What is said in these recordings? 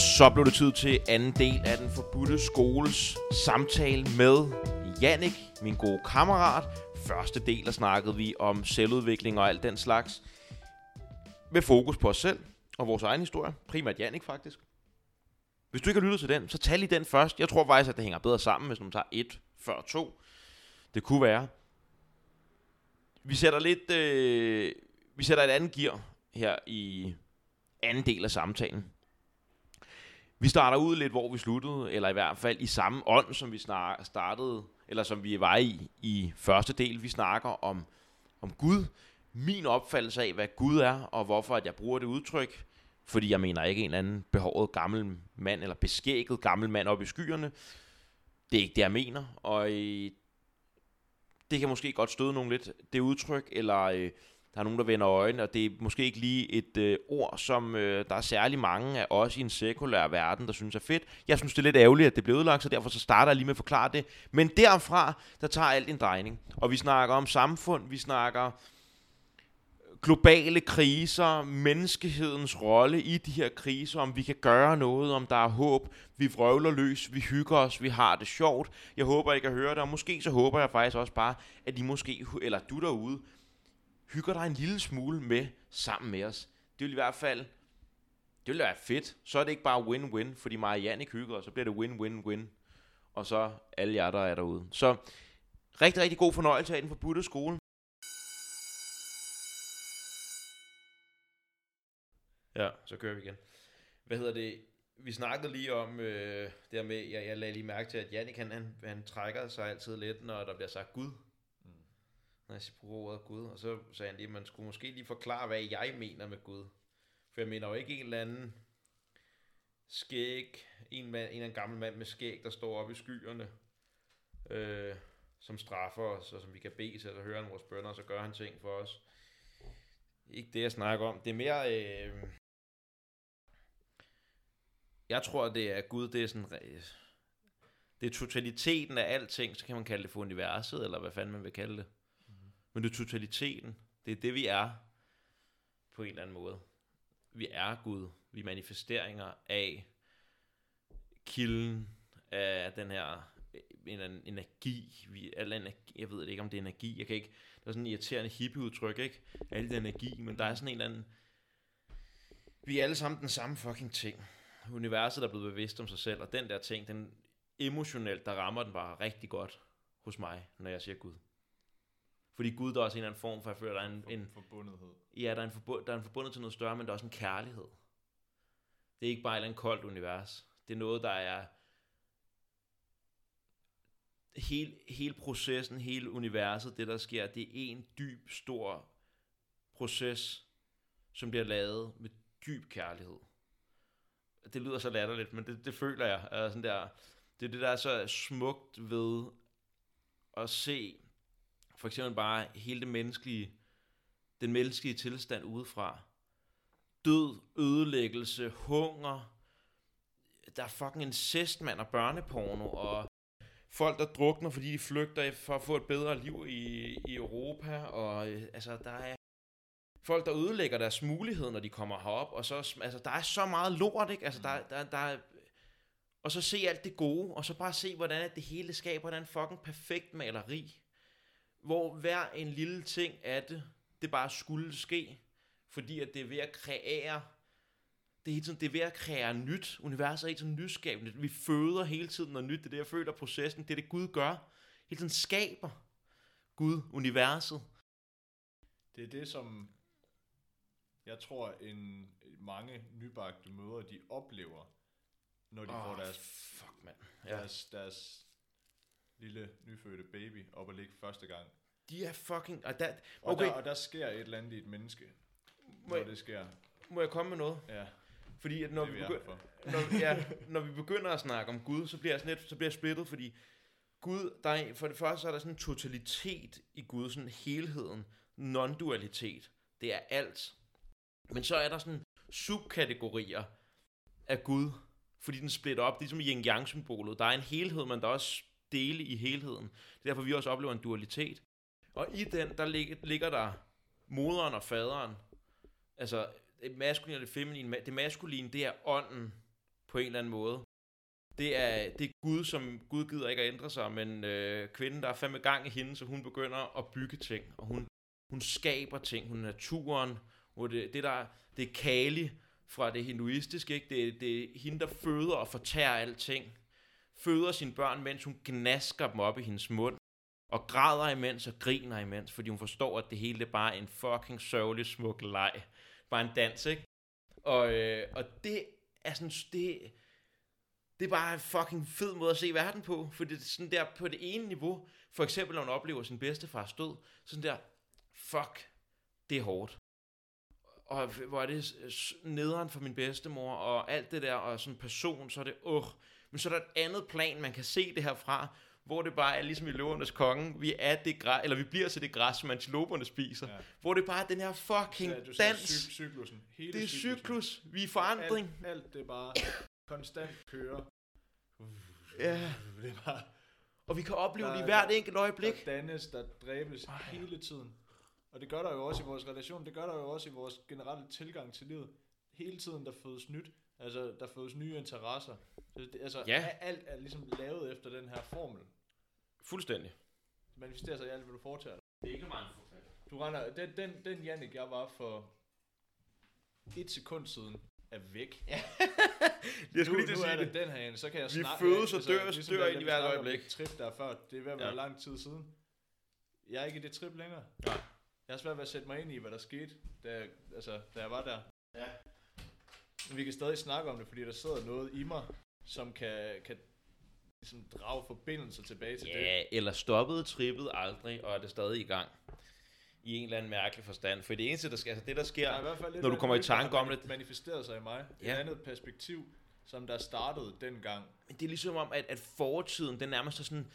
Og så blev det tid til anden del af den forbudte skoles samtale med Jannik, min gode kammerat. Første del, der snakkede vi om selvudvikling og alt den slags. Med fokus på os selv og vores egen historie. Primært Jannik faktisk. Hvis du ikke har lyttet til den, så tag lige den først. Jeg tror faktisk, at det hænger bedre sammen, hvis man tager et før to. Det kunne være. Vi sætter lidt... Øh, vi sætter et andet gear her i anden del af samtalen. Vi starter ud lidt, hvor vi sluttede, eller i hvert fald i samme ånd, som vi startede, eller som vi var i i første del. Vi snakker om, om Gud, min opfattelse af, hvad Gud er, og hvorfor at jeg bruger det udtryk. Fordi jeg mener ikke en eller anden behåret gammel mand, eller beskækket gammel mand op i skyerne. Det er ikke det, jeg mener, og øh, det kan måske godt støde nogen lidt, det udtryk, eller øh, der er nogen, der vender øjnene, og det er måske ikke lige et øh, ord, som øh, der er særlig mange af os i en sekulær verden, der synes er fedt. Jeg synes, det er lidt ærgerligt, at det blev ødelagt, så derfor så starter jeg lige med at forklare det. Men derfra, der tager alt en drejning. Og vi snakker om samfund, vi snakker globale kriser, menneskehedens rolle i de her kriser, om vi kan gøre noget, om der er håb, vi vrøvler løs, vi hygger os, vi har det sjovt. Jeg håber, I kan høre det, og måske så håber jeg faktisk også bare, at I måske, eller du derude, hygger dig en lille smule med sammen med os. Det vil i hvert fald, det vil være fedt. Så er det ikke bare win-win, fordi mig og Jannik hygger, og så bliver det win-win-win. Og så alle jer, der er derude. Så rigtig, rigtig god fornøjelse af den forbudte skole. Ja, så kører vi igen. Hvad hedder det? Vi snakkede lige om øh, det her med, jeg, jeg lagde lige mærke til, at Jannik han, han, han trækker sig altid lidt, når der bliver sagt Gud. Når jeg bruger ordet Gud. Og så sagde han lige, at man skulle måske lige forklare, hvad jeg mener med Gud. For jeg mener jo ikke en eller anden skæg, en, mand, en eller anden gammel mand med skæg, der står oppe i skyerne, øh, som straffer os, og som vi kan bede til og høre om vores bønder, og så gør han ting for os. Ikke det, jeg snakker om. Det er mere... Øh, jeg tror, det er Gud, det er sådan... Øh, det er totaliteten af alting, så kan man kalde det for universet, eller hvad fanden man vil kalde det. Men det er totaliteten. Det er det, vi er, på en eller anden måde. Vi er Gud. Vi er manifesteringer af kilden af den her en, en energi, vi, al energi, jeg ved ikke, om det er energi, jeg kan ikke, der er sådan en irriterende hippie-udtryk, ikke? den energi, men der er sådan en eller anden, vi er alle sammen den samme fucking ting universet er blevet bevidst om sig selv, og den der ting, den emotionelt, der rammer den bare rigtig godt hos mig, når jeg siger Gud. Fordi Gud, der er også en eller anden form for, jeg føler, der er en... en forbundethed. Ja, der er, en forbu- der er en forbundet til noget større, men der er også en kærlighed. Det er ikke bare et eller andet koldt univers. Det er noget, der er... Hele, hele processen, hele universet, det der sker, det er en dyb, stor proces, som bliver lavet med dyb kærlighed det lyder så latterligt, men det, det føler jeg. Er sådan der, det er det, der er så smukt ved at se for eksempel bare hele det menneskelige, den menneskelige tilstand udefra. Død, ødelæggelse, hunger, der er fucking incestmand og børneporno, og folk, der drukner, fordi de flygter for at få et bedre liv i, i Europa, og øh, altså, der er folk, der ødelægger deres mulighed, når de kommer herop, og så, altså, der er så meget lort, ikke? Altså, der, der, der er, og så se alt det gode, og så bare se, hvordan det hele skaber en fucking perfekt maleri, hvor hver en lille ting af det, det bare skulle ske, fordi at det er ved at kreere, det er, hele tiden, det er ved at kreere nyt, universet er helt sådan nyskabende, vi føder hele tiden noget nyt, det er det, jeg føler processen, det er det Gud gør, hele tiden skaber Gud, universet. Det er det, som jeg tror, en mange nybagte møder, de oplever, når de oh, får deres, fuck, man. Ja. deres, deres lille nyfødte baby op og ligge første gang. De er fucking... Og der, okay. og, der, og der sker et eller andet i et menneske, må når jeg, det sker. Må jeg komme med noget? Ja. Fordi at når, vi begynder, når, ja, når vi begynder at snakke om Gud, så bliver jeg, sådan lidt, så bliver jeg splittet, fordi Gud, der er, for det første så er der sådan en totalitet i Gud, sådan helheden, non-dualitet. Det er alt. Men så er der sådan subkategorier af Gud, fordi den splitter op, ligesom i yin-yang-symbolet. Der er en helhed, men der er også dele i helheden. Det er derfor, vi også oplever en dualitet. Og i den, der ligger, ligger der moderen og faderen. Altså, det maskuline og det feminine. Det maskuline, det er ånden, på en eller anden måde. Det er, det er Gud, som Gud gider ikke at ændre sig, men øh, kvinden, der er fandme gang i hende, så hun begynder at bygge ting, og hun, hun skaber ting, hun er naturen, hvor det, det, der, det er Kali fra det hinduistiske, ikke? Det, det er hende, der føder og fortærer alting, føder sine børn, mens hun gnasker dem op i hendes mund, og græder imens og griner imens, fordi hun forstår, at det hele er bare en fucking sørgelig smuk leg. Bare en dans, ikke? Og, øh, og det er sådan, det, det er bare en fucking fed måde at se verden på, for det er sådan der på det ene niveau, for eksempel når hun oplever sin bedstefars død, så sådan der, fuck, det er hårdt. Og hvor er det nederen for min bedstemor, og alt det der, og sådan en person, så er det, åh. Men så er der et andet plan, man kan se det herfra, hvor det bare er ligesom i løvernes konge, vi er det græs, eller vi bliver til det græs, som antiloperne spiser. Ja. Ja. Hvor det bare er den her fucking Så du dans. cy- cyklusen. Hele Det er cyklusen. cyklus. Vi er forandring. Alt, alt det bare konstant kører. Ja. Det er bare, Og vi kan opleve Der- det i hvert enkelt øjeblik. der dannes, der dræbes hele tiden. Og det gør der jo også i vores relation, det gør der jo også i vores generelle tilgang til livet. Hele tiden, der fødes nyt. Altså, der fødes nye interesser. Så det, altså, Ja. alt er ligesom lavet efter den her formel. Fuldstændig. Det manifesterer sig i alt, hvad du foretager dig. Det er ikke meget Du render, den, den, den Jannik, jeg var for et sekund siden, er væk. Jeg nu, skulle lige til nu er det den her en, så kan jeg Vi snakke... fødes og dør- ligesom dør ind i vi hvert øjeblik. det trip der er før, det er ved at være Ja. lang tid siden. Jeg er ikke i det trip længere. Nej. Jeg har svært ved at sætte mig ind i, hvad der skete, da, jeg- altså, da jeg var der. Ja. Men vi kan stadig snakke om det, fordi der sidder noget i mig, som kan, kan ligesom drage forbindelser tilbage til det. Ja, eller stoppede trippet aldrig, og er det stadig i gang. I en eller anden mærkelig forstand. For det eneste, der sker, altså det der sker, er i hvert fald når du kommer i et tanke om det. manifesteret sig i mig. Et Ja. andet perspektiv, som der startede dengang. det er ligesom om, at, at fortiden, den nærmest er sådan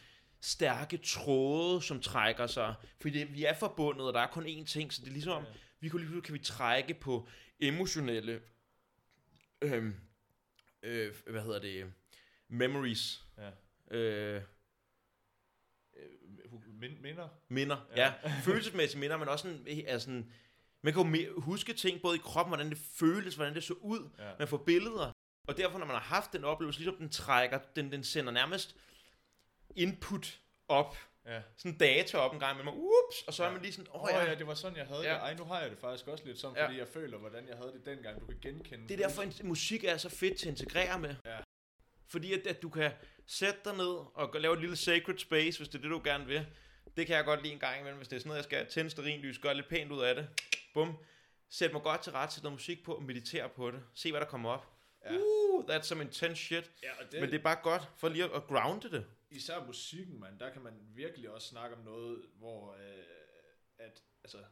stærke tråde, som trækker sig. Fordi det, vi er forbundet, og der er kun én ting, så det er ligesom om, Ja. vi kunne lige kan vi trække på emotionelle, øhm, øh, hvad hedder det, memories, Ja. øh, Øh, Min, minder. minder, Ja. ja. følelsesmæssige minder, men også sådan, er sådan, man kan jo huske ting både i kroppen, hvordan det føles, hvordan det så ud, Ja. man får billeder, og derfor når man har haft den oplevelse, ligesom den trækker, den, den sender nærmest input op, Ja. sådan data op en gang med mig, ups, og så er Ja. man lige sådan, åh oh, ja. ja, det var sådan, jeg havde ja. Det. Ej, nu har jeg det faktisk også lidt sådan, Ja. fordi jeg føler, hvordan jeg havde det dengang. Du kan genkende Det er derfor, at musik er så fedt til at integrere med. Ja. Fordi at, at du kan sætte dig ned og lave et lille sacred space, hvis det er det, du gerne vil. Det kan jeg godt lide en gang imellem, hvis det er sådan noget, jeg skal tænde stearinlys, gøre lidt pænt ud af det. Bum. Sæt mig godt til ret, sæt noget musik på, og meditere på det. Se, hvad der kommer op. Ja. Uh, that's some intense shit. Ja, Det, det, Men det er bare godt for lige at grounde det. Især musikken, man, der kan man virkelig også snakke om noget, hvor øh, at, altså,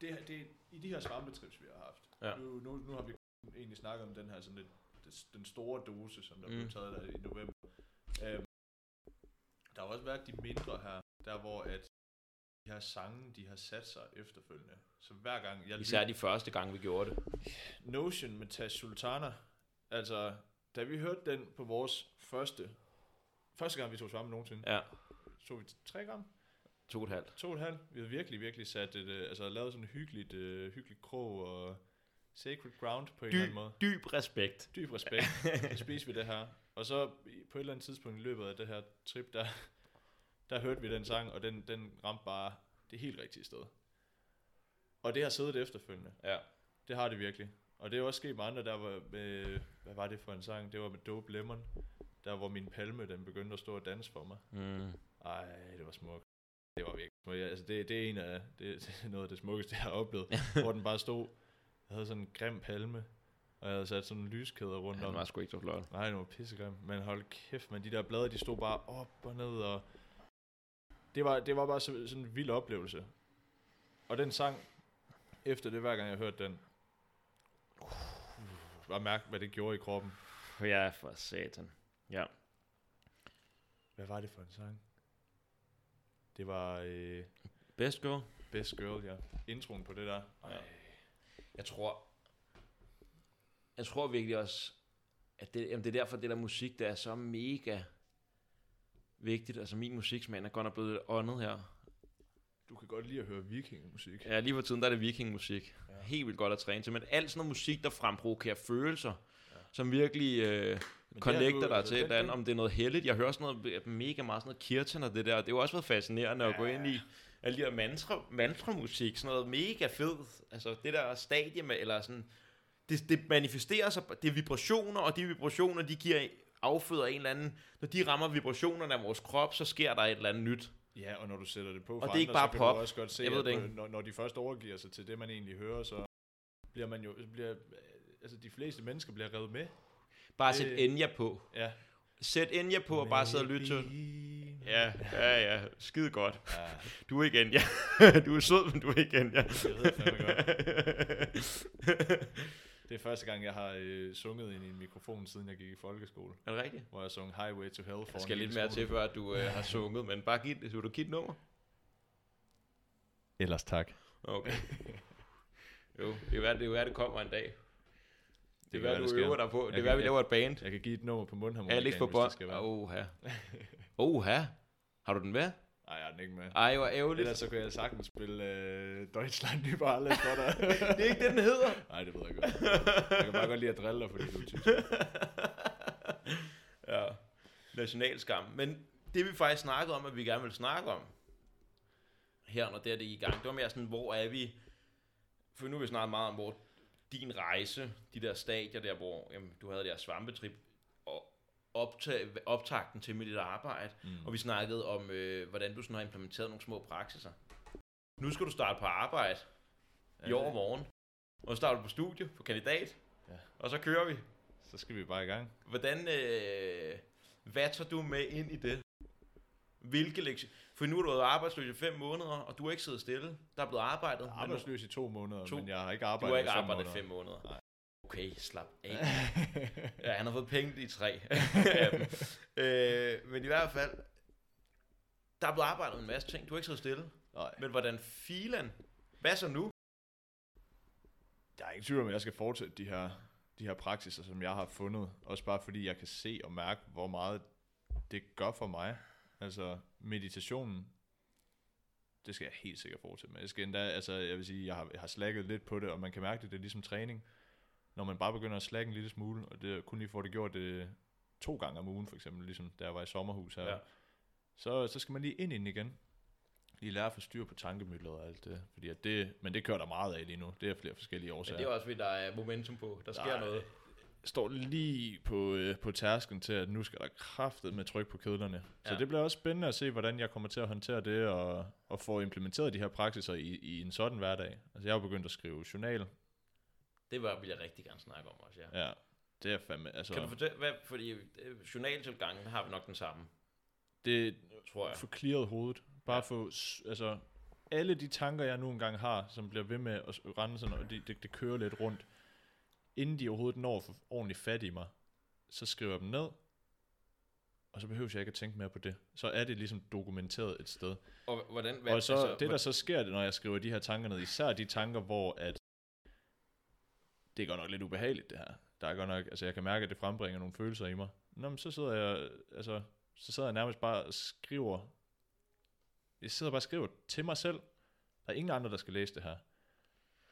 det, det, i de her svampetrips, vi har haft, Ja. nu, nu, nu har vi egentlig snakket om den her sådan lidt, den store dose, som der mm. Blev taget der i november. Øhm, der har også været de mindre her, der hvor at de her sange, de har sat sig efterfølgende. Så hver gang jeg Især de første gange, vi gjorde det. Notion med Tash Sultana. Altså, da vi hørte den på vores første, første gang vi tog sammen nogensinde, Ja, tog vi tre gram, to og et halvt. to og et halvt. Vi havde virkelig, virkelig sat et, øh, altså lavet sådan et hyggeligt, øh, hyggeligt krog og sacred ground på en eller anden måde. Dyb respekt. Dyb respekt. så spiste vi det her. Og så på et eller andet tidspunkt i løbet af det her trip, der, der hørte vi den sang, og den, den ramte bare det helt rigtige sted. Og det har siddet efterfølgende. Ja. Det har det virkelig. Og det er også sket med andre, der var med, hvad var det for en sang? Det var med Dope Lemon. Der hvor min palme, den begyndte at stå og danse for mig. Mm. Ej, det var smukt. Det var virkelig smukt. Ja, Altså, det, det er en af, det, det er noget af det smukkeste, jeg har oplevet. hvor den bare stod, jeg havde sådan en grim palme, og jeg havde sat sådan en lyskæder rundt Han om. var sgu ikke så flot. Nej, det var pissegrim. Men hold kæft, man, de der blade, de stod bare op og ned, og det var, det var bare så, sådan en vild oplevelse. Og den sang, efter det, hver gang jeg hørte den, bare mærke, hvad det gjorde i kroppen. Ja, for satan. Ja. Hvad var det for en sang? Det var øh, Best girl. Best Girl, ja. Introen på det der. Ja. Jeg tror, jeg tror virkelig også, at det, jamen det er derfor, det der musik, der er så mega vigtigt. Altså min musiksmand er godt nok blevet lidt åndet her. Du kan godt lide at høre vikingemusik. Ja, lige for tiden, der er det vikingmusik. Ja. Helt vildt godt at træne til. Men alt sådan noget musik, der fremprovokerer følelser, ja. som virkelig øh, connecter dig til et den- eller andet, om det er noget heldigt. Jeg hører også noget mega meget sådan noget kirtan og det der. Det er jo også været fascinerende at gå ind i alle de der mantra, mantra-musik, sådan noget mega fed. Altså det der stadie med, eller sådan, det, det manifesterer sig, det er vibrationer, og de vibrationer, de giver afføder en eller anden, når de rammer vibrationerne af vores krop, så sker der et eller andet nyt. Ja, og når du sætter det på det er for ikke bare så kan pop. du også godt se, Jeg ved at det når, når de først overgiver sig til det, man egentlig hører, så bliver man jo, bliver, altså de fleste mennesker bliver revet med. Bare sæt Enya på. Ja. Sæt Enya på og bare sidde og lytte til. Ja, ja, ja. Skide godt. Ja, Du er ikke Enya. du er sød, men du er ikke Enya. det ved jeg fandme godt. Det er første gang, jeg har øh, sunget ind i en mikrofon, siden jeg gik i folkeskole, er det rigtigt? hvor jeg sang Highway to Hell for Der skal lidt mere til, før du øh, har sunget, men bare giv, vil du give et nummer? Ellers tak. Okay. jo, det kan være, det, kan være, det kommer en dag. Det, kan være, være, du det øver dig på. Det Jeg kan kan- være, vi laver et band. Jeg kan give et nummer på mundharmonikaen, Alex på bånd. det. Oha. Oha. Har du den med? Nej, jeg har den ikke med. Ej, hvor ærgerligt. Ellers så kunne jeg sagtens spille øh, Deutschland über alles for dig. Det er ikke det, den hedder. Nej, det ved jeg godt. Jeg kan bare godt lide at drille dig, fordi du er tysk. ja. Nationalskam. Men det vi faktisk snakkede om, at vi gerne vil snakke om, her når det er det i gang, det var mere sådan, hvor er vi, for nu har vi snakket meget om, hvor din rejse, de der stadier der, hvor jamen, du havde det her svampetrip, og optag, optakten til med dit arbejde, mm. og vi snakkede om, øh, hvordan du sådan har implementeret nogle små praksiser. Nu skal du starte på arbejde i Ja, overmorgen, og så starter du på studie, på kandidat, Ja. og så kører vi. Så skal vi bare i gang. Hvordan, øh, hvad tager du med ind i det? Hvilke lektioner? For nu har du været arbejdsløs i fem måneder, og du har ikke siddet stille. Der er blevet arbejdet. Jeg er arbejdsløs i to måneder, To. men jeg har ikke Du arbejdet har ikke i fem arbejdet i måneder. fem måneder. Nej. Okay, slap af. ja, han har fået penge i tre. Øh, men i hvert fald, der er blevet arbejdet en masse ting. Du har ikke siddet stille. Nej. Men hvordan filan? Hvad så nu? Jeg er ikke tvivl om, at jeg skal fortsætte de her, de her praksiser, som jeg har fundet. Også bare fordi jeg kan se og mærke, hvor meget det gør for mig. Altså meditationen, det skal jeg helt sikkert fortsætte med. Jeg skal endda, altså jeg vil sige, jeg har, jeg har slækket lidt på det, og man kan mærke det, det er ligesom træning. Når man bare begynder at slække en lille smule, og det kun lige for det gjort det to gange om ugen, for eksempel, ligesom da jeg var i sommerhus her, Ja. så, så skal man lige ind i den igen. Lige lære at få styr på tankemøller og alt det. Fordi at det, men det kører der meget af lige nu. Det er flere forskellige Men årsager. det er også fordi, der er momentum på. Der sker Nej. noget. Står lige på, øh, på tærsken til, at nu skal der kraftet med tryk på kedlerne. Så Ja. det bliver også spændende at se, hvordan jeg kommer til at håndtere det, og, og få implementeret de her praksiser i, i en sådan hverdag. Altså jeg har begyndt at skrive journal. Det var, vil jeg rigtig gerne snakke om også, ja. Ja, det er fandme, altså, Kan du fortælle, hvad, fordi øh, journaltilgangen har vi nok den samme, det tror jeg. få clearet hovedet. Bare Ja. få, altså, alle de tanker, jeg nu engang har, som bliver ved med at rende sådan, og det, det, det kører lidt rundt, inden de overhovedet når få ordentligt fat i mig, så skriver jeg dem ned, og så behøver jeg ikke at tænke mere på det. Så er det ligesom dokumenteret et sted. Og hvordan, hvad, Og så altså, det, der så sker, når jeg skriver de her tanker ned, især de tanker, hvor at det er godt nok lidt ubehageligt, det her. Der er godt nok, altså jeg kan mærke, at det frembringer nogle følelser i mig. Nå, men så sidder jeg, altså, så sidder jeg nærmest bare og skriver, jeg sidder bare og skriver til mig selv. Der er ingen andre, der skal læse det her.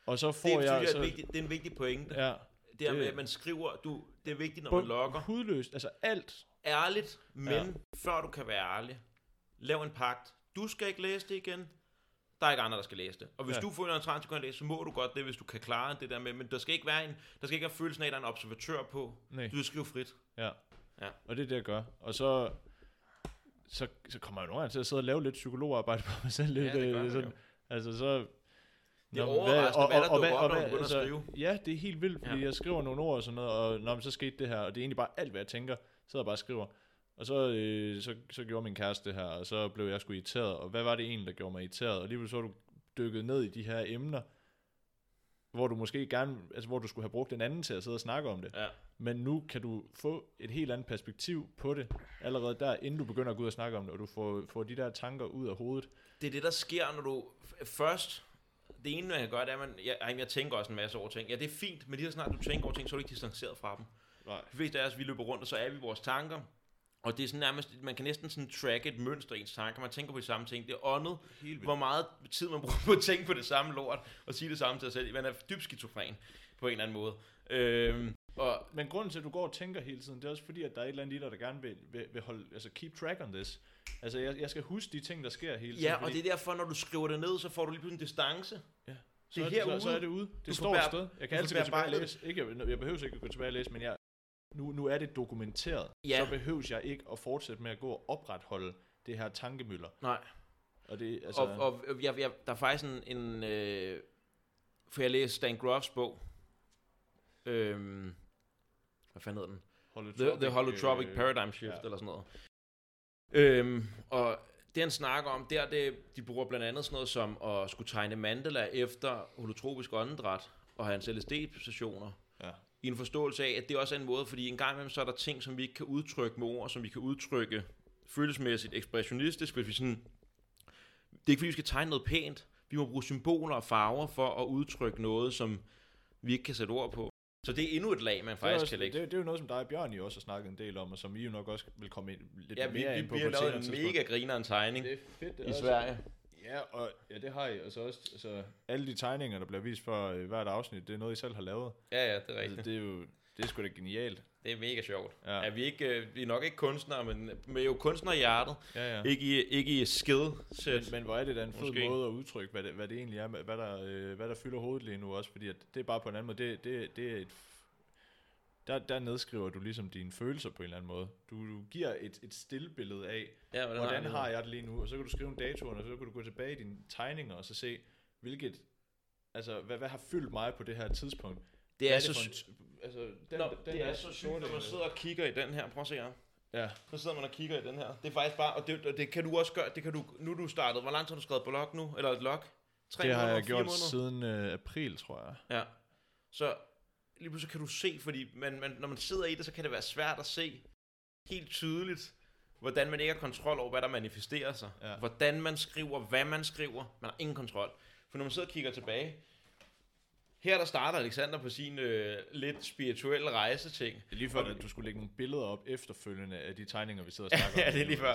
Og så får det, jeg, så, er vigtigt, det er en vigtig pointe. ja, det er med, at man skriver, du, det er vigtigt, når man logger. hudløst, altså alt. Ærligt, men Ja. før du kan være ærlig, lav en pagt. Du skal ikke læse det igen. Der er ikke andre, der skal læse det. Og hvis Ja. du føler en trang til at læse, så må du godt det, hvis du kan klare det der med. Men der skal ikke være en, der skal ikke være følelsen af, at der er en observatør på. Nej. Du skal skrive frit. Ja. Ja. Og det er det, jeg gør. Og så, så, så kommer jeg nogle gange til at sidde og lave lidt psykologarbejde på mig selv. Lidt, Ja, det gør øh, man sådan, jo. Altså så... Det er Nå, men overraskende, hvad der dukker op, når du begynder at altså, skrive. Ja, det er helt vildt, fordi Ja. jeg skriver nogle ord og sådan noget, og når så skete det her, og det er egentlig bare alt, hvad jeg tænker, sidder jeg bare og skriver. Og så, øh, så, så gjorde min kæreste det her, og så blev jeg sgu irriteret, og hvad var det egentlig, der gjorde mig irriteret? Og alligevel så er du dykket ned i de her emner, hvor du måske gerne, altså hvor du skulle have brugt en anden til at sidde og snakke om det. Ja. Men nu kan du få et helt andet perspektiv på det, allerede der, inden du begynder at gå ud og snakke om det, og du får, får de der tanker ud af hovedet. Det er det, der sker, når du først... Det ene, man kan gøre, det er, at man, jeg, jeg tænker også en masse over ting. Ja, det er fint, men lige så snart du tænker over ting, så er du ikke distanceret fra dem. Nej. De fleste af os, vi løber rundt, og så er vi vores tanker. Og det er sådan nærmest, man kan næsten sådan tracke et mønster i ens tanker. Man tænker på de samme ting. Det er åndet, hvor meget tid man bruger på at tænke på det samme lort, og sige det samme til sig selv. Man er dybt skizofren på en eller anden måde. Øhm, Og Men grunden til, at du går og tænker hele tiden, det er også fordi, at der er et eller andet i dig, der gerne vil, vil, vil holde, altså keep track on this. Altså, jeg, jeg skal huske de ting, der sker hele tiden. ja, og fordi, det er derfor, når du skriver det ned, så får du lige pludselig en distance. ja, det så, er er det, herude. så, så, er det ude. Det får står et sted. Jeg kan du altid gå tilbage og læse. Ikke, jeg, jeg behøver ikke at gå tilbage og læse, men jeg, nu, nu er det dokumenteret. Ja. Så behøves jeg ikke at fortsætte med at gå og opretholde det her tankemøller. Nej. Og det, altså, og, og jeg, jeg, der er faktisk en, en øh, for jeg læste Stan Groffs bog, øhm, hvad fanden hedder den? The, the Holotropic øh, Paradigm Shift, ja. eller sådan noget. Øhm, og det han snakker om, der det, de bruger blandt andet sådan noget som at skulle tegne mandala efter holotropisk åndedræt og en LSD-sessioner. Ja. I en forståelse af, at det også er en måde, fordi en gang imellem så er der ting, som vi ikke kan udtrykke med ord, som vi kan udtrykke følelsesmæssigt, ekspressionistisk, hvis vi sådan... Det er ikke fordi, vi skal tegne noget pænt. Vi må bruge symboler og farver for at udtrykke noget, som vi ikke kan sætte ord på. Så det er endnu et lag, man Det faktisk også, kan lægge. det, det er jo noget, som dig og Bjørn jo også har snakket en del om, og som I jo nok også vil komme ind, lidt Ja, vi, mere vi, ind på vi på har et lavet en mega grineren tegning Det er fedt. Det er i også- Sverige. Ja, og ja, det har I. Og så også, altså, alle de tegninger, der bliver vist for øh, hvert afsnit, det er noget, I selv har lavet. Ja, ja, det er Altså, rigtigt. det er jo, det er sgu da genialt. Det er mega sjovt. Ja. Er vi, ikke, øh, vi er nok ikke kunstnere, men er jo kunstnere i hjertet. Ja, ja. Ikke i, ikke i skillset. Men, men hvor er det da en fed Måske. måde at udtrykke, hvad det, hvad det egentlig er, hvad der, øh, hvad der fylder hovedet lige nu også, fordi at det er bare på en anden måde, det, det, det er et, der, der nedskriver du ligesom dine følelser på en eller anden måde. Du, du giver et, et stillbillede af, ja, hvordan, hvordan har jeg det lige nu, og så kan du skrive en dato, og så kan du gå tilbage i dine tegninger, og så se, hvilket, altså, hvad, hvad har fyldt mig på det her tidspunkt. Det er, så, for en sy- t- altså, den, Nå, den det der er så sygt, når man sidder og kigger i den her. Prøv at se her. Ja, Så sidder man og kigger i den her. Det er faktisk bare, og det, og det kan du også gøre, det kan du, nu er du startet. Hvor lang tid har du skrevet blog nu? Eller et log? Tre det har måneder, jeg gjort måneder? siden øh, april, tror jeg. Ja. Så lige pludselig kan du se, fordi man, man, når man sidder i det, så kan det være svært at se helt tydeligt, hvordan man ikke har kontrol over, hvad der manifesterer sig. Ja. Hvordan man skriver, hvad man skriver. Man har ingen kontrol. For når man sidder og kigger tilbage, her der starter Alexander på sin øh, lidt spirituelle rejseting. Det er lige før, at du skulle lægge nogle billeder op efterfølgende af de tegninger, vi sidder og snakker om. Ja, det er lige før.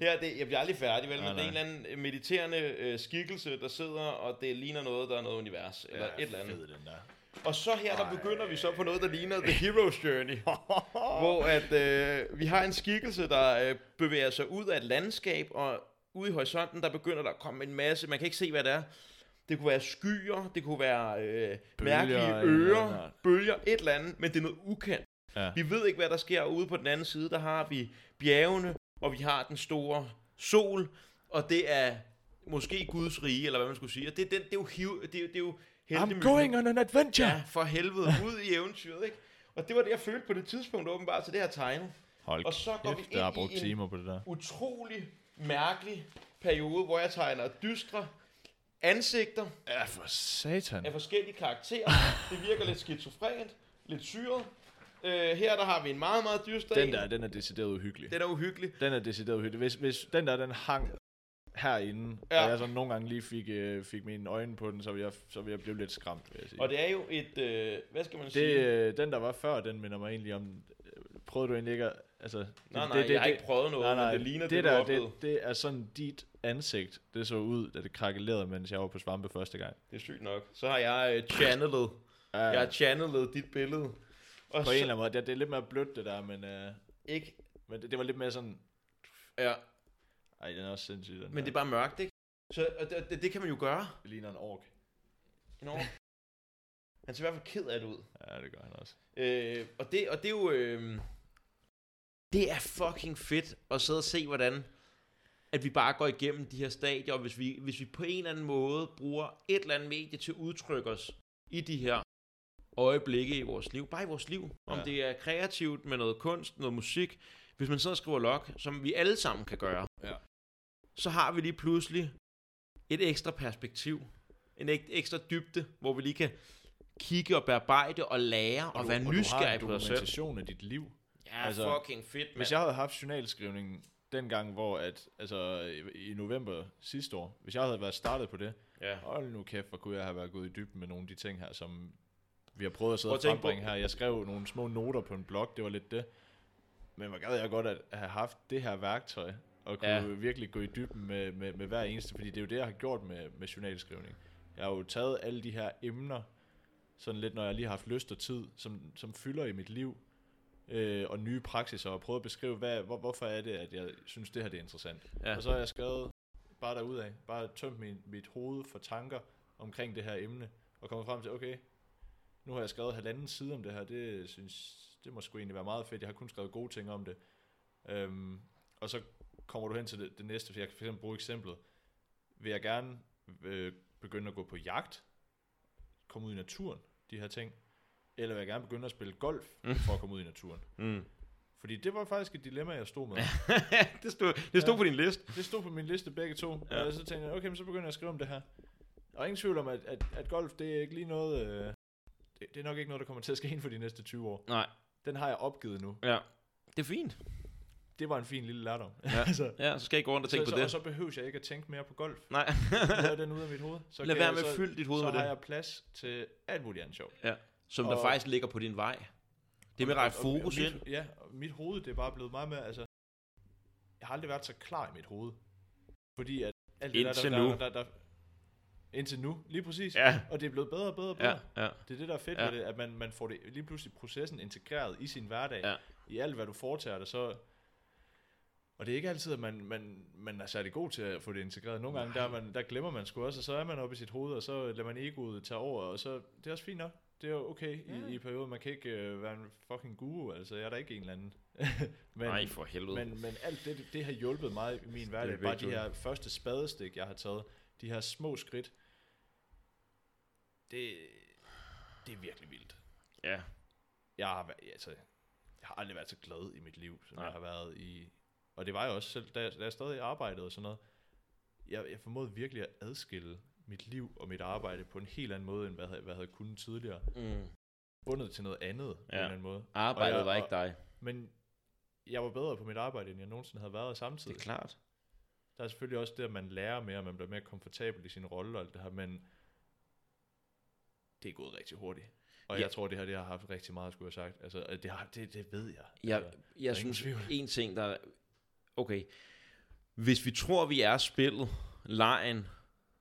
Her, det, jeg bliver aldrig færdig, vel? Nej, Men det er en nej. eller anden mediterende øh, skikkelse, der sidder, og det ligner noget, der er noget univers, eller et eller andet. Fed, den der. Og så her, der begynder vi så på noget, der ligner The Hero's Journey. hvor at øh, vi har en skikkelse, der øh, bevæger sig ud af et landskab, og ude i horisonten, der begynder der at komme en masse, man kan ikke se, hvad det er. Det kunne være skyer, det kunne være øh, Bølger, mærkelige ører, bølger, et eller andet, men det er noget ukendt. Ja. Vi ved ikke, hvad der sker ude på den anden side. Der har vi bjergene, og vi har den store sol, og det er måske Guds rige, eller hvad man skulle sige. Og det, det, det er jo, hiv, det, er jo- det er jo I'm going on an adventure! Ja, for helvede, ud i eventyret, ikke? Og det var det, jeg følte på det tidspunkt åbenbart, så det her tegnet. Hold Og så går vi kæft, der har ind brugt i en- timer på det der. Utrolig mærkelig periode, hvor jeg tegner dystre ansigter Ja, for satan. af forskellige karakterer. Det virker lidt skizofrent, lidt syret. Øh, her der har vi en meget, meget dyster Den en. der, den er decideret uhyggelig. Den er uhyggelig. Den er decideret uhyggelig. Hvis, hvis den der, den hang herinde, Ja. ja. og jeg så nogle gange lige fik, øh, fik mine øjne på den, så ville jeg, så ville jeg blive lidt skræmt, vil jeg sige. Og det er jo et, øh, hvad skal man det, sige? øh, den der var før, den minder mig egentlig om, øh, prøvede du egentlig ikke at, altså... det- Nej, nej, det, det, jeg har det, ikke prøvet noget, nej, nej, men det ligner det, det du der, oplevede. det, det er sådan dit ansigt, det så ud, da det krakkelerede, mens jeg var på svampe første gang. Det er sygt nok. Så har jeg øh, channelet. Ja, Jeg har channelet dit billede. Og på en så, eller anden måde. Det, det er lidt mere blødt, det der, men, øh, ikke, men det, det var lidt mere sådan... ja, Ej, den er også sindssyg, den men der. det er bare mørkt, ikke? Så og det, det, det, kan man jo gøre. det ligner en ork. Nå. Han ser i hvert fald ked af det ud. Ja, det gør han også. Øh, og, det, og det er jo... Øh, det er fucking fedt at sidde og se, hvordan at vi bare går igennem de her stadier, og hvis vi, hvis vi på en eller anden måde bruger et eller andet medie til at udtrykke os i de her øjeblikke i vores liv, bare i vores liv, om Ja. det er kreativt med noget kunst, noget musik, hvis man sidder og skriver log, som vi alle sammen kan gøre, Ja. så har vi lige pludselig et ekstra perspektiv, en ek- ekstra dybde, hvor vi lige kan kigge og bearbejde og lære og, og være nysgerrig på os selv. dokumentation af dit liv. Ja, Altså, fucking fedt, mand. Hvis jeg havde haft journalskrivning dengang, hvor at, altså i, i november sidste år, hvis jeg havde været startet på det, Ja. hold nu kæft, hvor kunne jeg have været gået i dybden med nogle af de ting her, som vi har prøvet at sidde og frembringe her. Jeg skrev nogle små noter på en blog, det var lidt det. Men hvor gad jeg godt at have haft det her værktøj, og kunne ja. virkelig gå i dybden med, med, med hver eneste, fordi det er jo det, jeg har gjort med, med journalskrivning. Jeg har jo taget alle de her emner, sådan lidt, når jeg lige har haft lyst og tid, som, som fylder i mit liv, øh, og nye praksiser, og prøvet at beskrive, hvad, hvor, hvorfor er det, at jeg synes, det her det er interessant. Ja. Og så har jeg skrevet bare derudad, bare tømt min, mit hoved for tanker omkring det her emne, og kommet frem til, okay, nu har jeg skrevet halvanden side om det her, det synes, det må sgu egentlig være meget fedt, jeg har kun skrevet gode ting om det. Øhm, og så kommer du hen til det, det næste, for jeg kan for eksempel bruge eksemplet, vil jeg gerne øh, begynde at gå på jagt, komme ud i naturen, de her ting, eller vil jeg gerne begynde at spille golf, for at komme ud i naturen. Mm. Fordi det var faktisk et dilemma, jeg stod med. det stod, det stod Ja. på din liste. Det stod på min liste begge to, Ja. og så tænkte jeg, okay, men så begynder jeg at skrive om det her. Og ingen tvivl om, at, at, at golf, det er ikke lige noget, øh, det, det er nok ikke noget, der kommer til at ske inden for de næste 20 år. Nej, Den har jeg opgivet nu. ja. Det er fint. Det var en fin lille lærdom. Ja. altså, Ja, så skal jeg ikke gå rundt og så, tænke så, på og det. så behøver jeg ikke at tænke mere på golf. Nej. Lad den ud af mit hoved. Så Lad være med at så, fylde dit hoved så med har det. jeg plads til alt muligt andet sjovt. Ja. Som der Og- faktisk ligger på din vej. Det med at rette Og- og- og fokus mit, ind. Ja, og mit hoved, det er bare blevet meget mere, altså, jeg har aldrig været så klar i mit hoved. Fordi at alt det Indtil der, der, nu. Der, der, der, indtil nu, lige præcis. Ja. Og det er blevet bedre og bedre og bedre. Ja, ja. Det er det, der er fedt Ja. ved det, at man, man får det lige pludselig processen integreret i sin hverdag. Ja. I alt, hvad du foretager dig, så... Og det er ikke altid, at man, man, man er særlig god til at få det integreret. Nogle gange, der, er man, der glemmer man sgu også, og så er man oppe i sit hoved, og så lader man egoet tage over, og så... Det er også fint nok. Det er jo okay Ja. ja. i, i perioden. Man kan ikke øh, være en fucking guru, altså. Jeg er da ikke en eller anden. men, Nej, for helvede. men, men alt det, det, det har hjulpet mig i min hverdag. Bare de her første spadestik, jeg har taget. De her små skridt. Det, det er virkelig vildt. Ja. Jeg har, altså, jeg har aldrig været så glad i mit liv, som. Nej. jeg har været i... Og det var jeg også selv, da jeg, da jeg stadig arbejdede og sådan noget. Jeg, jeg formåede virkelig at adskille mit liv og mit arbejde på en helt anden måde, end hvad, jeg hvad jeg havde kunnet tidligere. Mm. Bundet til noget andet på en Ja. eller anden måde. Arbejdet Og jeg- var ikke og- dig. Men jeg var bedre på mit arbejde, end jeg nogensinde havde været Det samtidig. er klart. Der er selvfølgelig også det, at man lærer mere, og man bliver mere komfortabel i sin rolle og alt det her, men det er gået rigtig hurtigt. Og Ja. ja. jeg tror, det her det har haft rigtig meget at skulle have sagt. Altså, det, har, det, det ved jeg. Jeg, altså, jeg synes, en ting, der... er- Okay. Hvis vi tror, vi er spillet, lejen,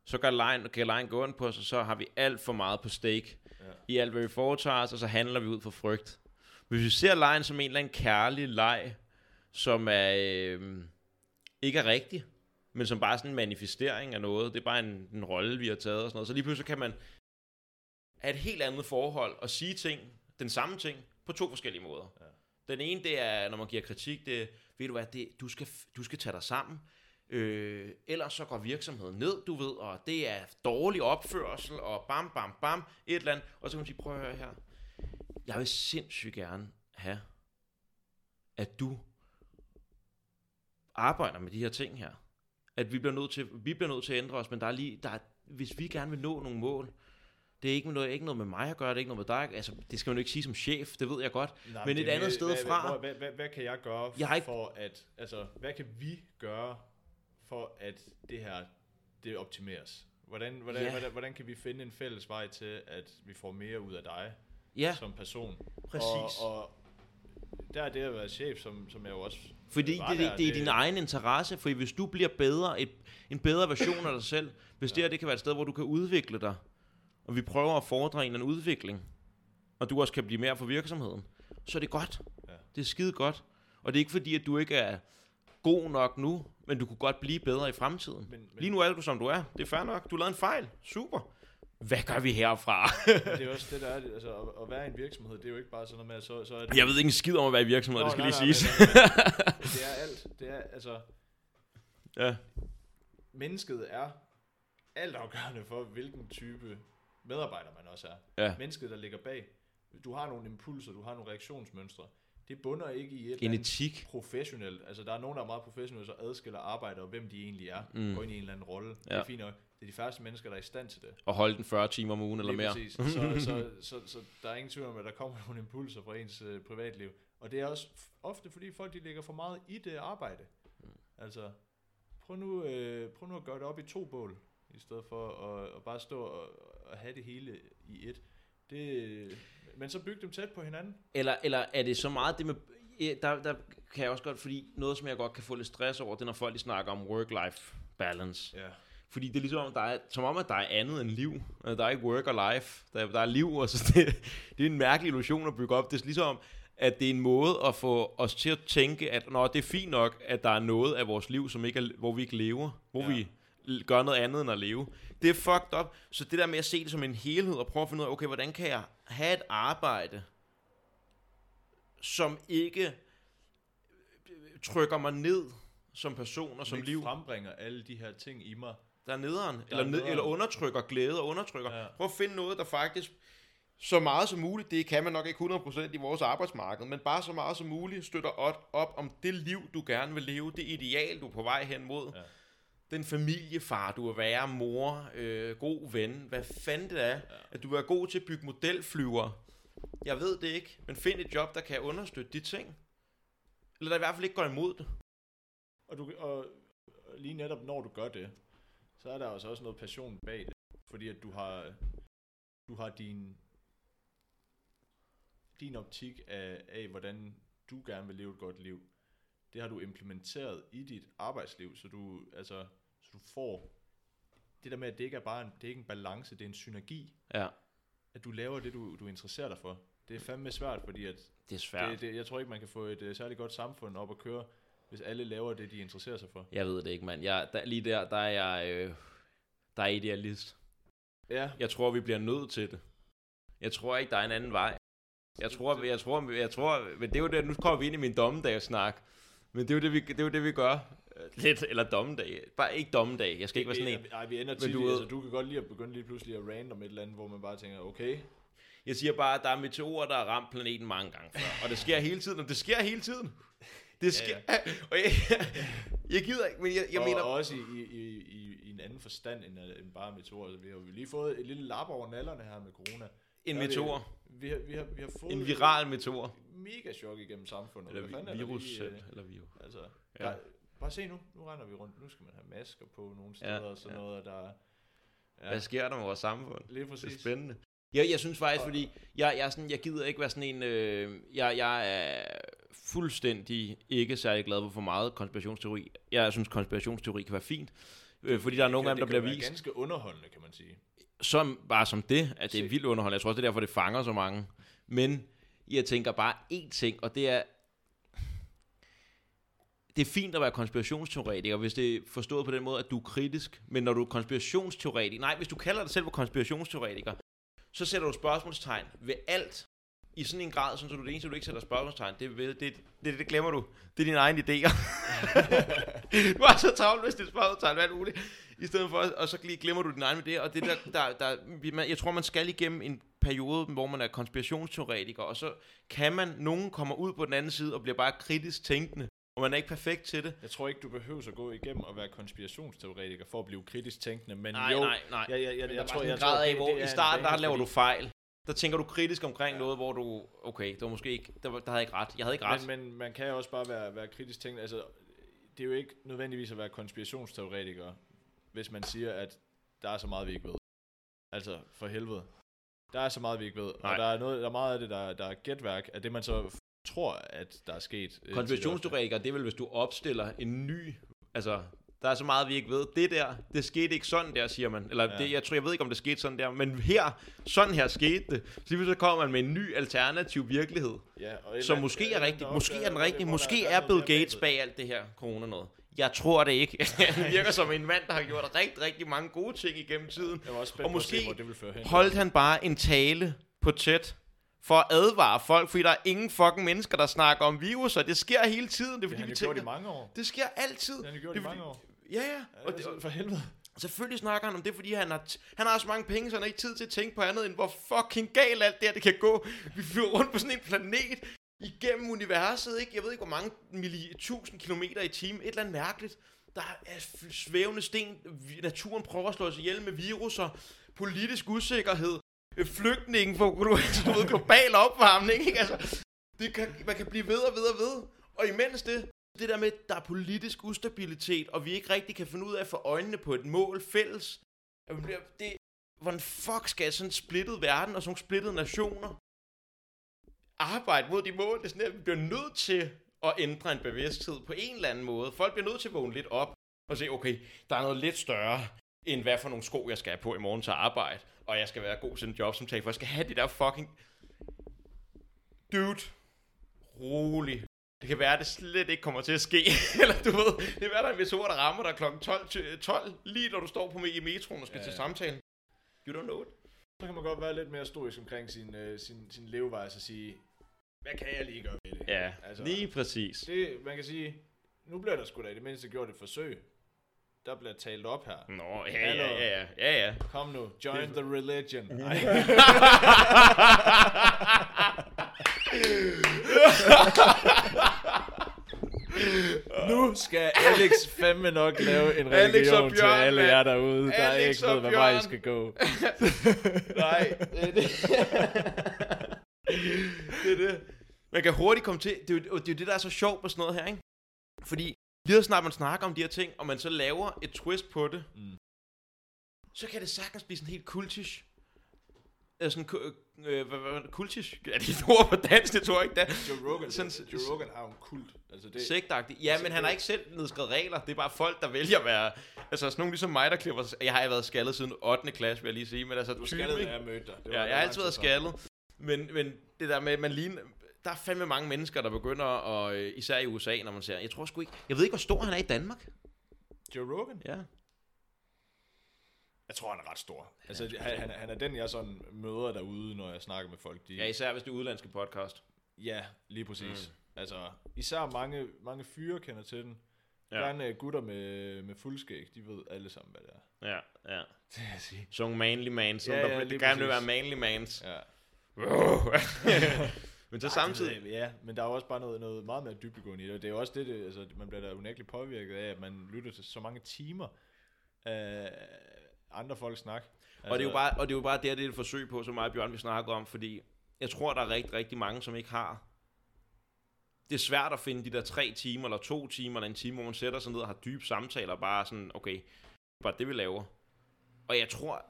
så kan lejen, kan lejen gå ind på os, og så har vi alt for meget på stake ja. i alt, hvad vi foretager os, og så handler vi ud fra frygt. Hvis vi ser lejen som en eller anden kærlig leg, som er, øh, ikke er rigtig, men som bare er sådan en manifestering af noget, det er bare en, en rolle, vi har taget og sådan noget, så lige pludselig kan man have et helt andet forhold og sige ting, den samme ting, på to forskellige måder. Ja. Den ene, det er, når man giver kritik, det ved du hvad, det, du, skal, du skal tage dig sammen, øh, ellers så går virksomheden ned, du ved, og det er dårlig opførsel, og bam, bam, bam, et eller andet, og så kan man sige, prøv at høre her, jeg vil sindssygt gerne have, at du arbejder med de her ting her. At vi bliver nødt til, vi bliver nødt til at ændre os, men der er lige, der er, hvis vi gerne vil nå nogle mål, det er ikke noget, ikke noget med mig at gøre, det er ikke noget med dig. Altså, det skal man jo ikke sige som chef, det ved jeg godt. Nej, Men det et andet sted hvad, fra- Hvad, hvad, hvad, hvad kan jeg gøre Jeg har ikke- for at... Altså, hvad kan vi gøre for at det her, det optimeres? Hvordan, hvordan, Ja. ja. hvordan, hvordan kan vi finde en fælles vej til, at vi får mere ud af dig Ja, som person? præcis. Og, og der er det at være chef, som, som jeg jo også... Fordi det, det, der, det er din egen interesse, for hvis du bliver bedre, et, en bedre version af dig selv, hvis det her det kan være et sted, hvor du kan udvikle dig, og vi prøver at fordre en udvikling, og du også kan blive mere for virksomheden, så er det godt. Ja. Det er skide godt. Og det er ikke fordi, at du ikke er god nok nu, men du kunne godt blive bedre i fremtiden. Men, men, Lige nu er du, som du er. Det er fair nok. Du lavede en fejl. Super. Hvad gør vi herfra? det er også det, der er det. Altså, at, at være i en virksomhed, det er jo ikke bare sådan noget med, at så, så er det... Jeg ved ikke en skid om at være i virksomhed, Nå, det skal nej, lige nej, siges. Men, men, men, det er alt. Det er, altså, ja. mennesket er altafgørende for, hvilken type medarbejder man også er. ja. Mennesket, der ligger bag. Du har nogle impulser, du har nogle reaktionsmønstre. Det bunder ikke i et eller En andet etik. professionelt. Altså, der er nogen, der er meget professionelle, så adskiller arbejder, og hvem de egentlig er. Mm. Går ind i en eller anden rolle. Det Ja. er fint nok. Det er de færreste mennesker, der er i stand til det. Og holde den 40 timer om ugen eller mere. Præcis. Så, så, så, så, der er ingen tvivl om, at der kommer nogle impulser fra ens øh, privatliv. Og det er også ofte, fordi folk de ligger for meget i det arbejde. Mm. Altså, prøv nu, øh, prøv nu at gøre det op i to bål, i stedet for at, at bare stå og, og have det hele i et. Det, men så byg dem tæt på hinanden. Eller, eller er det så meget det med... Der, der kan jeg også godt, fordi noget, som jeg godt kan få lidt stress over, det er, når folk de snakker om work-life balance. Ja. Fordi det er ligesom, der er, som om, at der er andet end liv. Altså, Der er ikke work og life. Der, der er liv, og så det, det er en mærkelig illusion at bygge op. Det er ligesom, at det er en måde at få os til at tænke, at Nå, det er fint nok, at der er noget af vores liv, som ikke er, hvor vi ikke lever. Hvor ja. vi l- gør noget andet end at leve. Det er fucked up. Så det der med at se det som en helhed, og prøve at finde ud af, okay, hvordan kan jeg have et arbejde, som ikke øh, trykker mig ned som person og som liv, frembringer alle de her ting i mig. der er nederen, er eller, ned, nederen. eller undertrykker glæde og undertrykker. Ja. Prøv at finde noget, der faktisk så meget som muligt, det kan man nok ikke 100% i vores arbejdsmarked, men bare så meget som muligt støtter op, op om det liv, du gerne vil leve, det ideal, du er på vej hen mod. Ja. Den familiefar, du vil være, mor, øh, god ven, hvad fanden det er, ja. at du være god til at bygge modelflyver. Jeg ved det ikke, men find et job, der kan understøtte de ting. Eller der i hvert fald ikke går imod det. Og, du, og lige netop når du gør det, så er der altså også noget passion bag det. Fordi at du har, du har din, din optik af, af, hvordan du gerne vil leve et godt liv. Det har du implementeret i dit arbejdsliv, så du, altså, så du får det der med, at det ikke er bare en, det er ikke en balance, det er en synergi, Ja, at du laver det, du, du interesserer dig for. Det er fandme svært, fordi at det er svært. det, det, jeg tror ikke, man kan få et uh, særligt godt samfund op at køre, hvis alle laver det, de interesserer sig for. Jeg ved det ikke, mand. Jeg, der, lige der, der er jeg, øh, der er idealist. Ja, Jeg tror, vi bliver nødt til det. Jeg tror ikke, der er en anden vej. Jeg tror, jeg tror, jeg tror, men det er jo det, nu kommer vi ind i min dommedagssnak. Men det er jo det, vi, det, er jo det, vi gør. Øh, Lidt, eller dommedag. Bare ikke dommedag. Jeg skal ikke være sådan en. Nej, vi ender tidligt. du altså, du kan godt lide at begynde lige pludselig at random et eller andet, hvor man bare tænker, okay, Jeg siger bare, at der er meteorer, der har ramt planeten mange gange før. Og det sker hele tiden, og det sker hele tiden. Det sker. Ja, Og jeg, jeg gider ikke, men jeg, jeg og mener... også i, i, i, i en anden forstand end, end bare meteorer. Vi har jo lige fået et lille lap over nallerne her med corona. En Der det- meteor. Vi har, vi har, vi har fået En viral meteor. mega chok igennem samfundet. Eller Hvad er der virus selv. øh, Eller virus. Altså, Ja. ja. bare se nu, nu render vi rundt. Nu skal man have masker på nogle steder Ja, og sådan ja. noget, og der er- Ja. Hvad sker der med vores samfund? Lige Det præcis. er spændende. Jeg, jeg synes faktisk, Og- fordi jeg, jeg, er sådan, jeg gider ikke være sådan en... Øh, jeg, jeg er fuldstændig ikke særlig glad for for meget konspirationsteori. Jeg synes, konspirationsteori kan være fint. Øh, fordi der er nogle af dem, der det kan bliver være vist. ganske underholdende, kan man sige. Som, bare som det, at det er vildt underholdende. Jeg tror også, det er derfor, det fanger så mange. Men jeg tænker bare én ting, og det er... Det er fint at være konspirationsteoretiker, hvis det er forstået på den måde, at du er kritisk. Men når du er konspirationsteoretiker... Nej, hvis du kalder dig selv for konspirationsteoretiker, så sætter du spørgsmålstegn ved alt i sådan en grad, sådan, så du det eneste, du ikke sætter spørgsmålstegn. Det, ved- det, det, det glemmer du. Det er dine egne idéer. du er så travlt, hvis det er spørgsmålstegn, hvad muligt. I stedet for, og så lige glemmer du din egen idé. Og det der, der, der, man- jeg tror, man skal igennem en periode, hvor man er konspirationsteoretiker, og så kan man, nogen kommer ud på den anden side og bliver bare kritisk tænkende, og man er ikke perfekt til det. Jeg tror ikke, du behøver at gå igennem og være konspirationsteoretiker for at blive kritisk tænkende, men Nej, jo, nej, nej. Jeg, jeg, jeg, jeg, der tror, jeg grad tror, af, det- hvor det i en starten, der laver du fejl. Der tænker du kritisk omkring noget, hvor du, okay, det var måske ikke, der, der havde jeg ikke ret. Jeg havde ikke ret. Men, men man kan også bare være, være kritisk tænkt. Altså, det er jo ikke nødvendigvis at være konspirationsteoretiker, hvis man siger, at der er så meget, vi ikke ved. Altså, for helvede. Der er så meget, vi ikke ved. Nej. Og der er, noget, der er meget af det, der, der er gætværk, af det, man så tror, at der er sket. øh, Konspirationsteoretiker, det er vel, hvis du opstiller en ny... Altså, der er så meget, vi ikke ved. Det der, det skete ikke sådan der, siger man. Eller Ja. det, jeg tror, jeg ved ikke, om det skete sådan der. Men her, sådan her skete det. Så lige pludselig kommer man med en ny alternativ virkelighed. Ja, og Som måske er rigtig. Måske er den rigtig. Måske er Bill Gates bag alt det her corona noget. Jeg tror det ikke. Han virker som en mand, der har gjort rigtig, rigtig mange gode ting igennem tiden. Jeg var også Og se, måske hvor det føre hen. Holdt han bare en tale på tæt for at advare folk, fordi der er ingen fucking mennesker, der snakker om viruser. Det sker hele tiden. Det er Det fordi, han vi tænker, i mange år. det sker altid. Det har han jo gjort det i mange år. Ja, ja. Ja, Og det, for helvede. selvfølgelig snakker han om det, fordi han har, han har så mange penge, så han har ikke tid til at tænke på andet, end hvor fucking galt alt det her, det kan gå. Vi flyver rundt på sådan en planet igennem universet, ikke? Jeg ved ikke, hvor mange milli- tusind kilometer i timen. Et eller andet mærkeligt. Der er svævende sten. Naturen prøver at slå os ihjel med viruser. Politisk usikkerhed. flygtninge Flygtningen for du ved, global opvarmning, ikke? Altså, det kan, man kan blive ved og ved og ved. Og imens det, det der med, at der er politisk ustabilitet, og vi ikke rigtig kan finde ud af at få øjnene på et mål fælles. Det- Det, hvordan fuck skal sådan en splittet verden og sådan nogle splittede nationer arbejde mod de mål? Det er sådan, at vi bliver nødt til at ændre en bevidsthed på en eller anden måde. Folk bliver nødt til at vågne lidt op og se, okay, der er noget lidt større end hvad for nogle sko, jeg skal have på i morgen til arbejde, og jeg skal være god til en jobsamtale, for jeg skal have det der fucking... Dude, rolig. Det kan være, at det slet ikke kommer til at ske. Eller du ved, det kan være, der er en meteor, der rammer dig kl. 12, til 12, lige når du står på i metroen og skal Ja, til ja. samtalen. You don't know it. Så kan man godt være lidt mere stoisk omkring sin, øh, sin, sin levevej og sige, hvad kan jeg lige gøre ved det? Ja, Altså- lige præcis. Det, man kan sige, nu bliver der sgu da i det mindste gjort et forsøg. Der bliver talt op her. Nå, ja, ja, ja, ja, ja, ja. Kom nu, join the religion. Nu skal Alex fandme nok lave en religion til alle jer derude, der Alex ikke ved, hvad vej I skal gå. Nej, det er det. det er det. Man kan hurtigt komme til, det er, jo, det er jo det, der er så sjovt på sådan noget her, ikke? Fordi lige så snart man snakker om de her ting, og man så laver et twist på det, Mm. så kan det sagtens blive sådan helt kultish. Øh, sådan, øh, hvad, kultish? Er det et ord på dansk? Det tror jeg ikke, er. Joe Rogan, Sådan- Joe Rogan har jo en kult. Altså det, Sektagtigt. Ja, men han har ikke selv nedskrevet regler. Det er bare folk, der vælger at være... Altså sådan nogle ligesom mig, der klipper sig. Jeg har været skaldet siden 8. klasse, vil jeg lige sige. Men altså, du typen, skal ikke? da jeg mødte dig. Det Ja, var jeg har altid tid været skaldet. Men, men det der med, at man ligner... Der er fandme mange mennesker, der begynder, og øh, især i USA, når man ser... Jeg tror sgu ikke... Jeg ved ikke, hvor stor han er i Danmark. Joe Rogan? Ja. Jeg tror, han er ret stor. Altså, han, han, er- han er den, jeg sådan møder derude, når jeg snakker med folk. De, Ja, især hvis det er udlandske podcast. ja lige præcis. Mm. Altså, især mange, mange fyre kender til den. Ja. Gerne øh, gutter med, med fuldskæg, de ved alle sammen, hvad det er. Ja, ja. Det jeg sige. Så nogle manly mans. Ja, Ja, der, det gerne vil være manly mans. Ja. men så Ej, samtidig... det Ja, men der er også bare noget, noget meget mere dybdegående i det. Det er jo også det, det altså, man bliver da unægteligt påvirket af, at man lytter til så mange timer af andre folks snak. Altså, Og det, er jo bare, og det er jo bare det, det er et forsøg på, som mig og Bjørn vi snakker om, fordi jeg tror, der er rigtig, rigtig mange, som ikke har... Det er svært at finde de der tre timer, eller to timer, eller en time, hvor man sætter sig ned og har dybe samtaler, og bare sådan, okay, bare det, vi laver. Og jeg tror,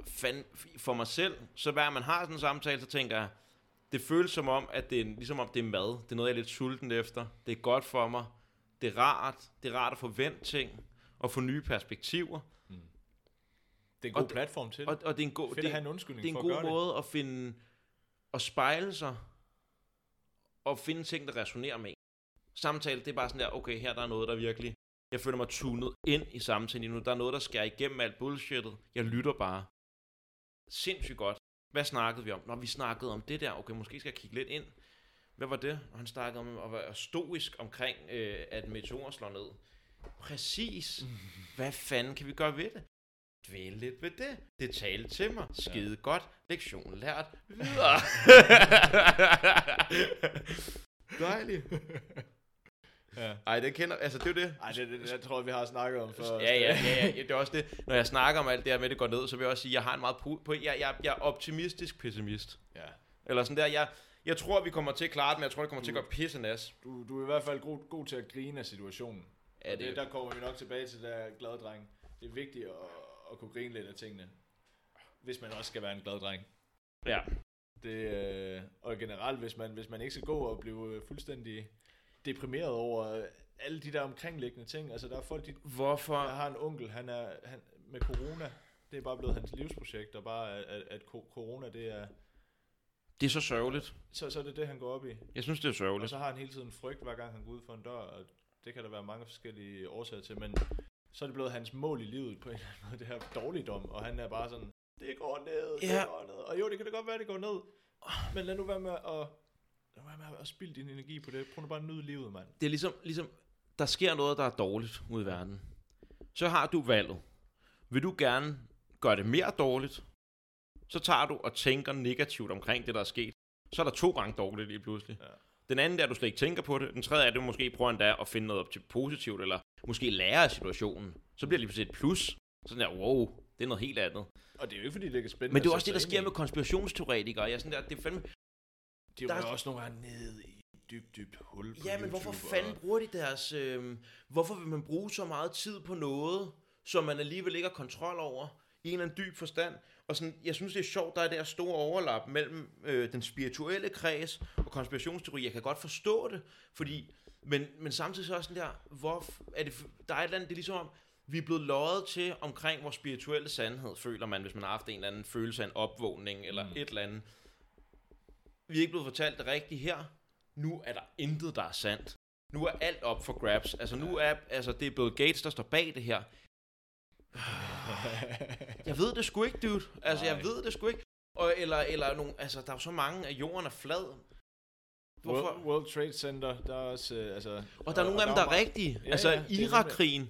for mig selv, så hver man har sådan en samtale, så tænker jeg, det føles som om, at det er, ligesom om det er mad. Det er noget, jeg er lidt sulten efter. Det er godt for mig. Det er rart. Det er rart at forvente ting, og få nye perspektiver. Det er en god og- platform til det. Og, og det er en god, Fedt det, at have en undskyldning det er en for at god gøre måde at finde at spejle sig og finde ting, der resonerer med en. Samtale, det er bare sådan der, okay, her der er noget, der virkelig... Jeg føler mig tunet ind i samtalen nu. Der er noget, der skærer igennem alt bullshittet. Jeg lytter bare. Sindssygt godt. Hvad snakkede vi om? Når vi snakkede om det der, okay, måske skal jeg kigge lidt ind. Hvad var det? Og han snakkede om at være stoisk omkring, øh, at meteorer slår ned. Præcis. Hvad fanden kan vi gøre ved det? Dvæle lidt ved det. Det talte til mig. Skide ja. godt. Lektion lært. Videre. Dejligt. Ja. Ej, det kender... Altså, det er jo det. Ej, det, det, jeg tror, vi har snakket om før. Ja, ja, ja, ja, det er også det. Når jeg snakker om alt det her med, det går ned, så vil jeg også sige, at jeg har en meget... På, jeg, jeg, jeg er optimistisk pessimist. ja. Eller sådan der, jeg, jeg tror, vi kommer til at klare det, men jeg tror, det kommer til at gå pisse nas. Du, du er i hvert fald god, god til at grine af situationen. Ja, det, det, der kommer vi nok tilbage til der glade dreng. Det er vigtigt at, at kunne grine lidt af tingene. Hvis man også skal være en glad dreng. ja. Det, øh, og generelt, hvis man, hvis man ikke skal gå og blive øh, fuldstændig deprimeret over øh, alle de der omkringliggende ting. Altså, der er folk, de, Hvorfor? jeg har en onkel, han er han, med corona. Det er bare blevet hans livsprojekt, og bare at, at, at co- corona, det er, Det er så sørgeligt. så, så er det det, han går op i. Jeg synes, det er Og sørgeligt. så har han hele tiden frygt, hver gang han går ud for en dør, og det kan der være mange forskellige årsager til, men så er det blevet hans mål i livet på en eller anden måde, det her dårligdom, og han er bare sådan, det går ned, Ja. det går ned, og jo, det kan da godt være, det går ned, men lad nu være med at, lad nu være med at spilde din energi på det, prøv nu bare at nyde livet, mand. Det er ligesom, ligesom, der sker noget, der er dårligt ude i verden. Så har du valget. Vil du gerne gøre det mere dårligt, så tager du og tænker negativt omkring det, der er sket. Så er der to gange dårligt lige pludselig. Ja. Den anden er, at du slet ikke tænker på det. Den tredje er, at du måske prøver endda at finde noget op til positivt, eller måske lære af situationen. Så bliver det lige pludselig et plus. Sådan der, wow, det er noget helt andet. Og det er jo ikke, fordi det ikke er spændende Men det er også det, der sker med konspirationsteoretikere. Jeg er sådan der, det er fandme... i. De der er jo også nogle gange nede i dybt, dybt hul på Ja, men hvorfor YouTube, fanden og- bruger de deres... Øh, hvorfor vil man bruge så meget tid på noget, som man alligevel ikke har kontrol over, i en eller anden dyb forstand? Og sådan, jeg synes, det er sjovt, der er det her store overlap mellem øh, den spirituelle kreds og konspirationsteori. Jeg kan godt forstå det, fordi... Men, men samtidig så er sådan der, hvor er det, der er et eller andet, det er ligesom om, Vi er blevet løjet til omkring vores spirituelle sandhed, føler man, hvis man har haft en eller anden følelse af en opvågning, eller Mm. et eller andet. Vi er ikke blevet fortalt det rigtigt her. Nu er der intet, der er sandt. Nu er alt op for grabs. Altså nu er, altså det er Bill Gates, der står bag det her. Jeg ved det sgu ikke, dude. Altså, jeg Nej. ved det sgu ikke. Og, eller, eller nogle, altså, der er jo så mange, at jorden er flad. Hvorfor? World, World Trade Center, der er også, øh, altså... Og der er nogle af dem, der er rigtige. Ja, altså, ja, Irak-krigen,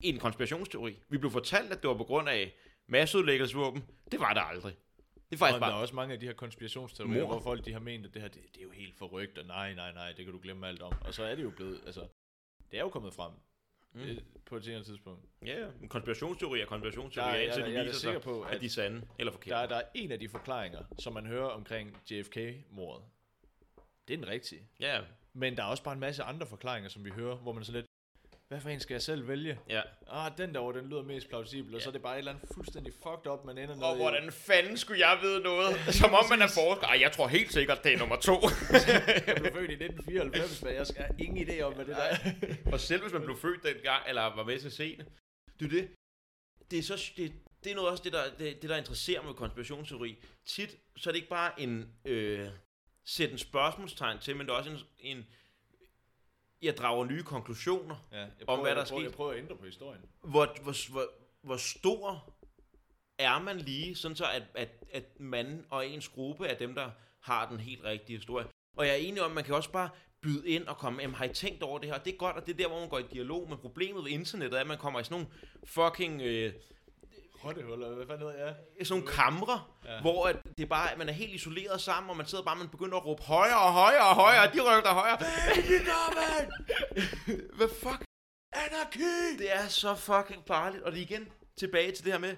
en konspirationsteori. Vi blev fortalt, at det var på grund af masseudlæggelsesvåben. Det var det aldrig. Det er faktisk Og der er bare... også mange af de her konspirationsteorier, Mord. hvor folk de har ment, at det her, det, det er jo helt forrygt, og nej, nej, nej, det kan du glemme alt om. Og så er det jo blevet, altså, det er jo kommet frem Mm. mm. på et senere tidspunkt. Ja, ja. Men konspirationsteori er konspirationsteori, Der er- indtil er da viser sikker sig, på, at at de er sande eller Der, forkerte. er- der er en af de forklaringer, som man hører omkring JFK-mordet. Det er den rigtige. Ja, Men der er også bare en masse andre forklaringer, som vi hører, hvor man sådan lidt, hvad for en skal jeg selv vælge? ja. Ah, den derovre, den lyder mest plausibel, og så er det bare et eller andet fuldstændig fucked up, man ender ned Og i. hvordan fanden skulle jeg vide noget? Som om man er forsker. Ej, jeg tror helt sikkert, det er nummer to. Jeg blev født i 1994, men jeg have ingen idé om, hvad det der er. Og selv hvis man blev født dengang, eller var med til det. Det er det. Det er, så, det, det er noget også det der, det, det, der interesserer mig med konspirationsteori. Tit, så er det ikke bare en øh, sætte en spørgsmålstegn til, men det er også en, en jeg drager nye konklusioner. Ja, jeg Om hvad der er jeg prøver, sket. Jeg prøver at ændre på historien. Hvor, hvor, hvor, hvor stor er man lige, sådan så at, at, at man og ens gruppe er dem, der har den helt rigtige historie. Og jeg er enig om, at man kan også bare byde ind og komme, jamen har I tænkt over det her? Det er godt, og det er der, hvor man går i dialog. Men problemet ved internettet er, at man kommer i sådan nogle fucking øh, Rottehuller, hvad fanden hedder jeg? sådan nogle kamre, ja. hvor at det er bare, at man er helt isoleret sammen, og man sidder bare, man begynder at råbe højere og højere og højere, og de rykker højere. Hvad fuck? Anarki! Det er så fucking farligt. Og det er igen tilbage til det her med,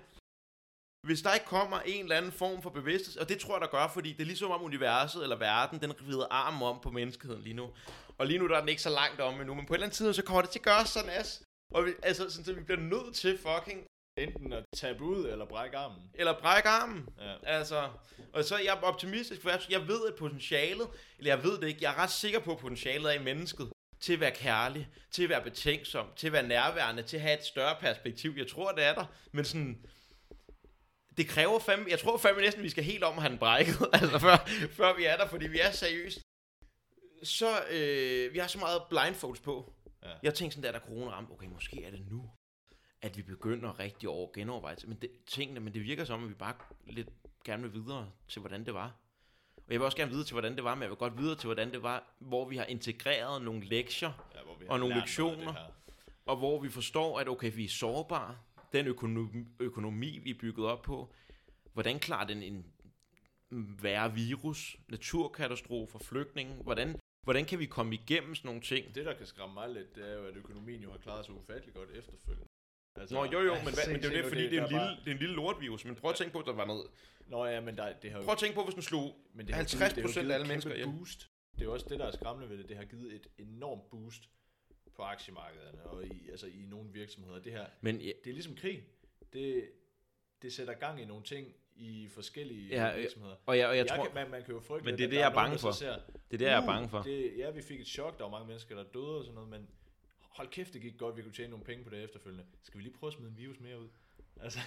hvis der ikke kommer en eller anden form for bevidsthed, og det tror jeg, der gør, fordi det er ligesom om universet eller verden, den rider armen om på menneskeheden lige nu. Og lige nu der er den ikke så langt om endnu, men på et eller andet tidspunkt, så kommer det til at gøre sådan as. Og vi, altså, sådan, så vi bliver nødt til fucking, Enten at tabe ud, eller brække armen. eller brække armen. Ja. Altså, og så er jeg optimistisk, for jeg, jeg ved, at potentialet, eller jeg ved det ikke, jeg er ret sikker på, at potentialet er i mennesket, til at være kærlig, til at være betænksom, til at være nærværende, til at have et større perspektiv. Jeg tror, det er der, men sådan, det kræver fandme, jeg tror fandme næsten, vi skal helt om at have den brækket, altså før, før vi er der, fordi vi er seriøst. Så, øh, vi har så meget blindfolds på. Ja. Jeg tænkte sådan, der der corona ramte, okay, måske er det nu, at vi begynder rigtig over genovervejelse. Men det, tingene, men det virker som, at vi bare lidt gerne vil videre til, hvordan det var. Og jeg vil også gerne videre til, hvordan det var, men jeg vil godt videre til, hvordan det var, hvor vi har integreret nogle lektier, Ja, hvor vi Og nogle lektioner. og hvor vi forstår, at okay, vi er sårbare. Den økonomi, økonomi vi er bygget op på, hvordan klarer den en værre virus, naturkatastrofer, flygtninge, hvordan, hvordan kan vi komme igennem sådan nogle ting? Det, der kan skræmme mig lidt, det er jo, at økonomien jo har klaret sig ufatteligt godt efterfølgende. Altså, Nå, jo jo, men, hvad, men det er jo det, fordi det, er en lille, det er en lille lortvirus. Men prøv at tænke på, at der var noget... Nå ja, men der, det har jo... Prøv at tænke på, hvis den slog men det har 50% givet- det har jo af alle mennesker ihjel. boost. Det er jo også det, der er skræmmende ved det. Det har givet et enormt boost på aktiemarkederne og i, altså i nogle virksomheder. Det her, Men ja, det er ligesom krig. Det, det sætter gang i nogle ting i forskellige Ja, ja, øh, virksomheder. og jeg, og jeg jeg tror, kan, man, man kan jo frygte, Men det er det, der jeg er bange for. Ser, det er det, jeg er bange for. Det, ja, vi fik et chok. Der var mange mennesker, der døde og sådan noget, men hold kæft, det gik godt. Vi kunne tjene nogle penge på det efterfølgende. Skal vi lige prøve at smide en virus mere ud? Altså,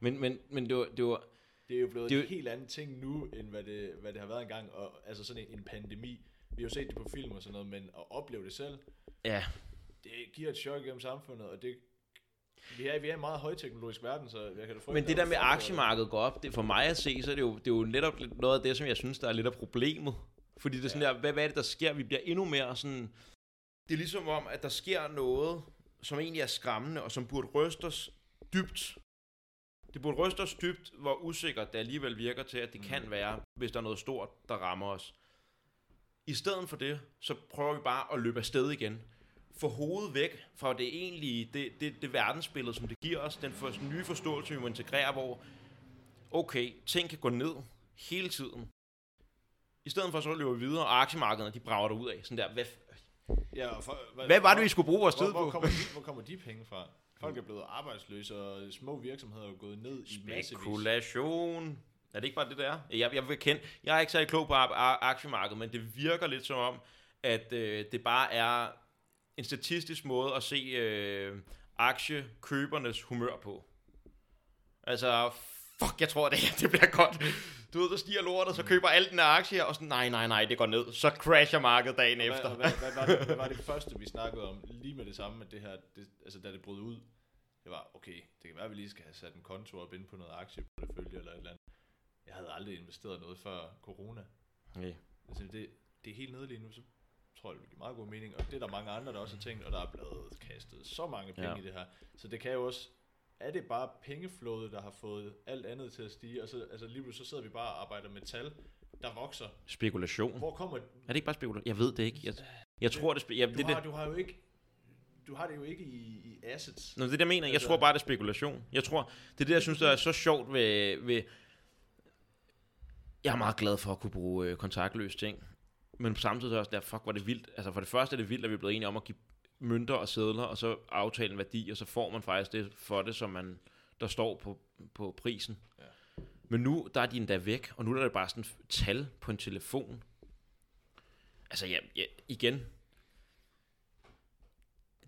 Men, men, men det var, det var, det er jo blevet Det er en helt anden ting nu, end hvad det, hvad det har været engang. Og, altså sådan en, en pandemi. Vi har jo set det på film og sådan noget, men at opleve det selv, ja, det giver et chok gennem samfundet, og det... Vi er, vi er en meget højteknologisk verden, så jeg kan da frygte, men det der med aktiemarkedet går op, det, for mig at se, så er det jo, det er jo netop noget af det, som jeg synes, der er lidt af problemet. Fordi det er sådan Ja. der, hvad, hvad er det, der sker? Vi bliver endnu mere sådan... Det er ligesom om, at der sker noget, som egentlig er skræmmende, og som burde ryste os dybt. Det burde ryste os dybt, hvor usikkert det alligevel virker til, at det kan Mm. være, hvis der er noget stort, der rammer os. I stedet for det, så prøver vi bare at løbe afsted igen. Få hovedet væk fra det egentlige, det, det, det verdensbillede, som det giver os, den for, nye forståelse, vi må integrere, hvor okay, ting kan gå ned hele tiden. I stedet for så løber vi videre, og aktiemarkederne, de brager der ud af. Sådan der, hvad, Ja, for, hvad, hvad var det, hvor- vi skulle bruge vores hvor, tid hvor, på? kommer de, hvor kommer de penge fra? Folk er blevet arbejdsløse, og små virksomheder er gået ned i. Spekulation. Er det ikke bare det, der? Jeg, jeg, vil kende, jeg er ikke særlig klog på aktiemarkedet, men det virker lidt som om, at øh, det bare er en statistisk måde at se øh, aktiekøbernes humør på. Altså, fuck, jeg tror, det her det bliver godt. Du ved, der stiger lortet, så køber alle dine aktier, og sådan, nej, nej, nej, det går ned. Så crasher markedet dagen Hvad, efter. og hvad, hvad, var det, hvad var det første, vi snakkede om lige med det samme, at det her, det, altså da det brød ud, det var, okay, det kan være, at vi lige skal have sat en konto op ind på noget aktieportefølje eller et eller andet. Jeg havde aldrig investeret noget før corona. Okay. Altså det, det er helt nede lige nu, så tror jeg, det vil give meget god mening. Og det er der mange andre, der også har tænkt, og der er blevet kastet så mange penge ja. i det her. Så det kan jo også, er det bare pengeflowet, der har fået alt andet til at stige, og så, altså lige pludselig så sidder vi bare og arbejder med tal, der vokser. Spekulation. Hvor kommer... Er det ikke bare spekulation? Jeg ved det ikke. Jeg, jeg tror, det, spe- ja, Du, det, har, det, du har jo ikke... Du har det jo ikke i, i assets. Nå, det er det, jeg mener. Jeg Altså- tror bare, det er spekulation. Jeg tror, det er det, jeg synes, der er så sjovt ved... ved jeg er meget glad for at kunne bruge øh, kontaktløse ting. Men samtidig er også der, fuck, var det vildt. Altså for det første er det vildt, at vi er blevet enige om at give mønter og sædler, og så aftale en værdi, og så får man faktisk det for det, som man, der står på, på prisen. Ja. Men nu, der er de endda væk, og nu er det bare sådan tal på en telefon. Altså, ja, ja, igen,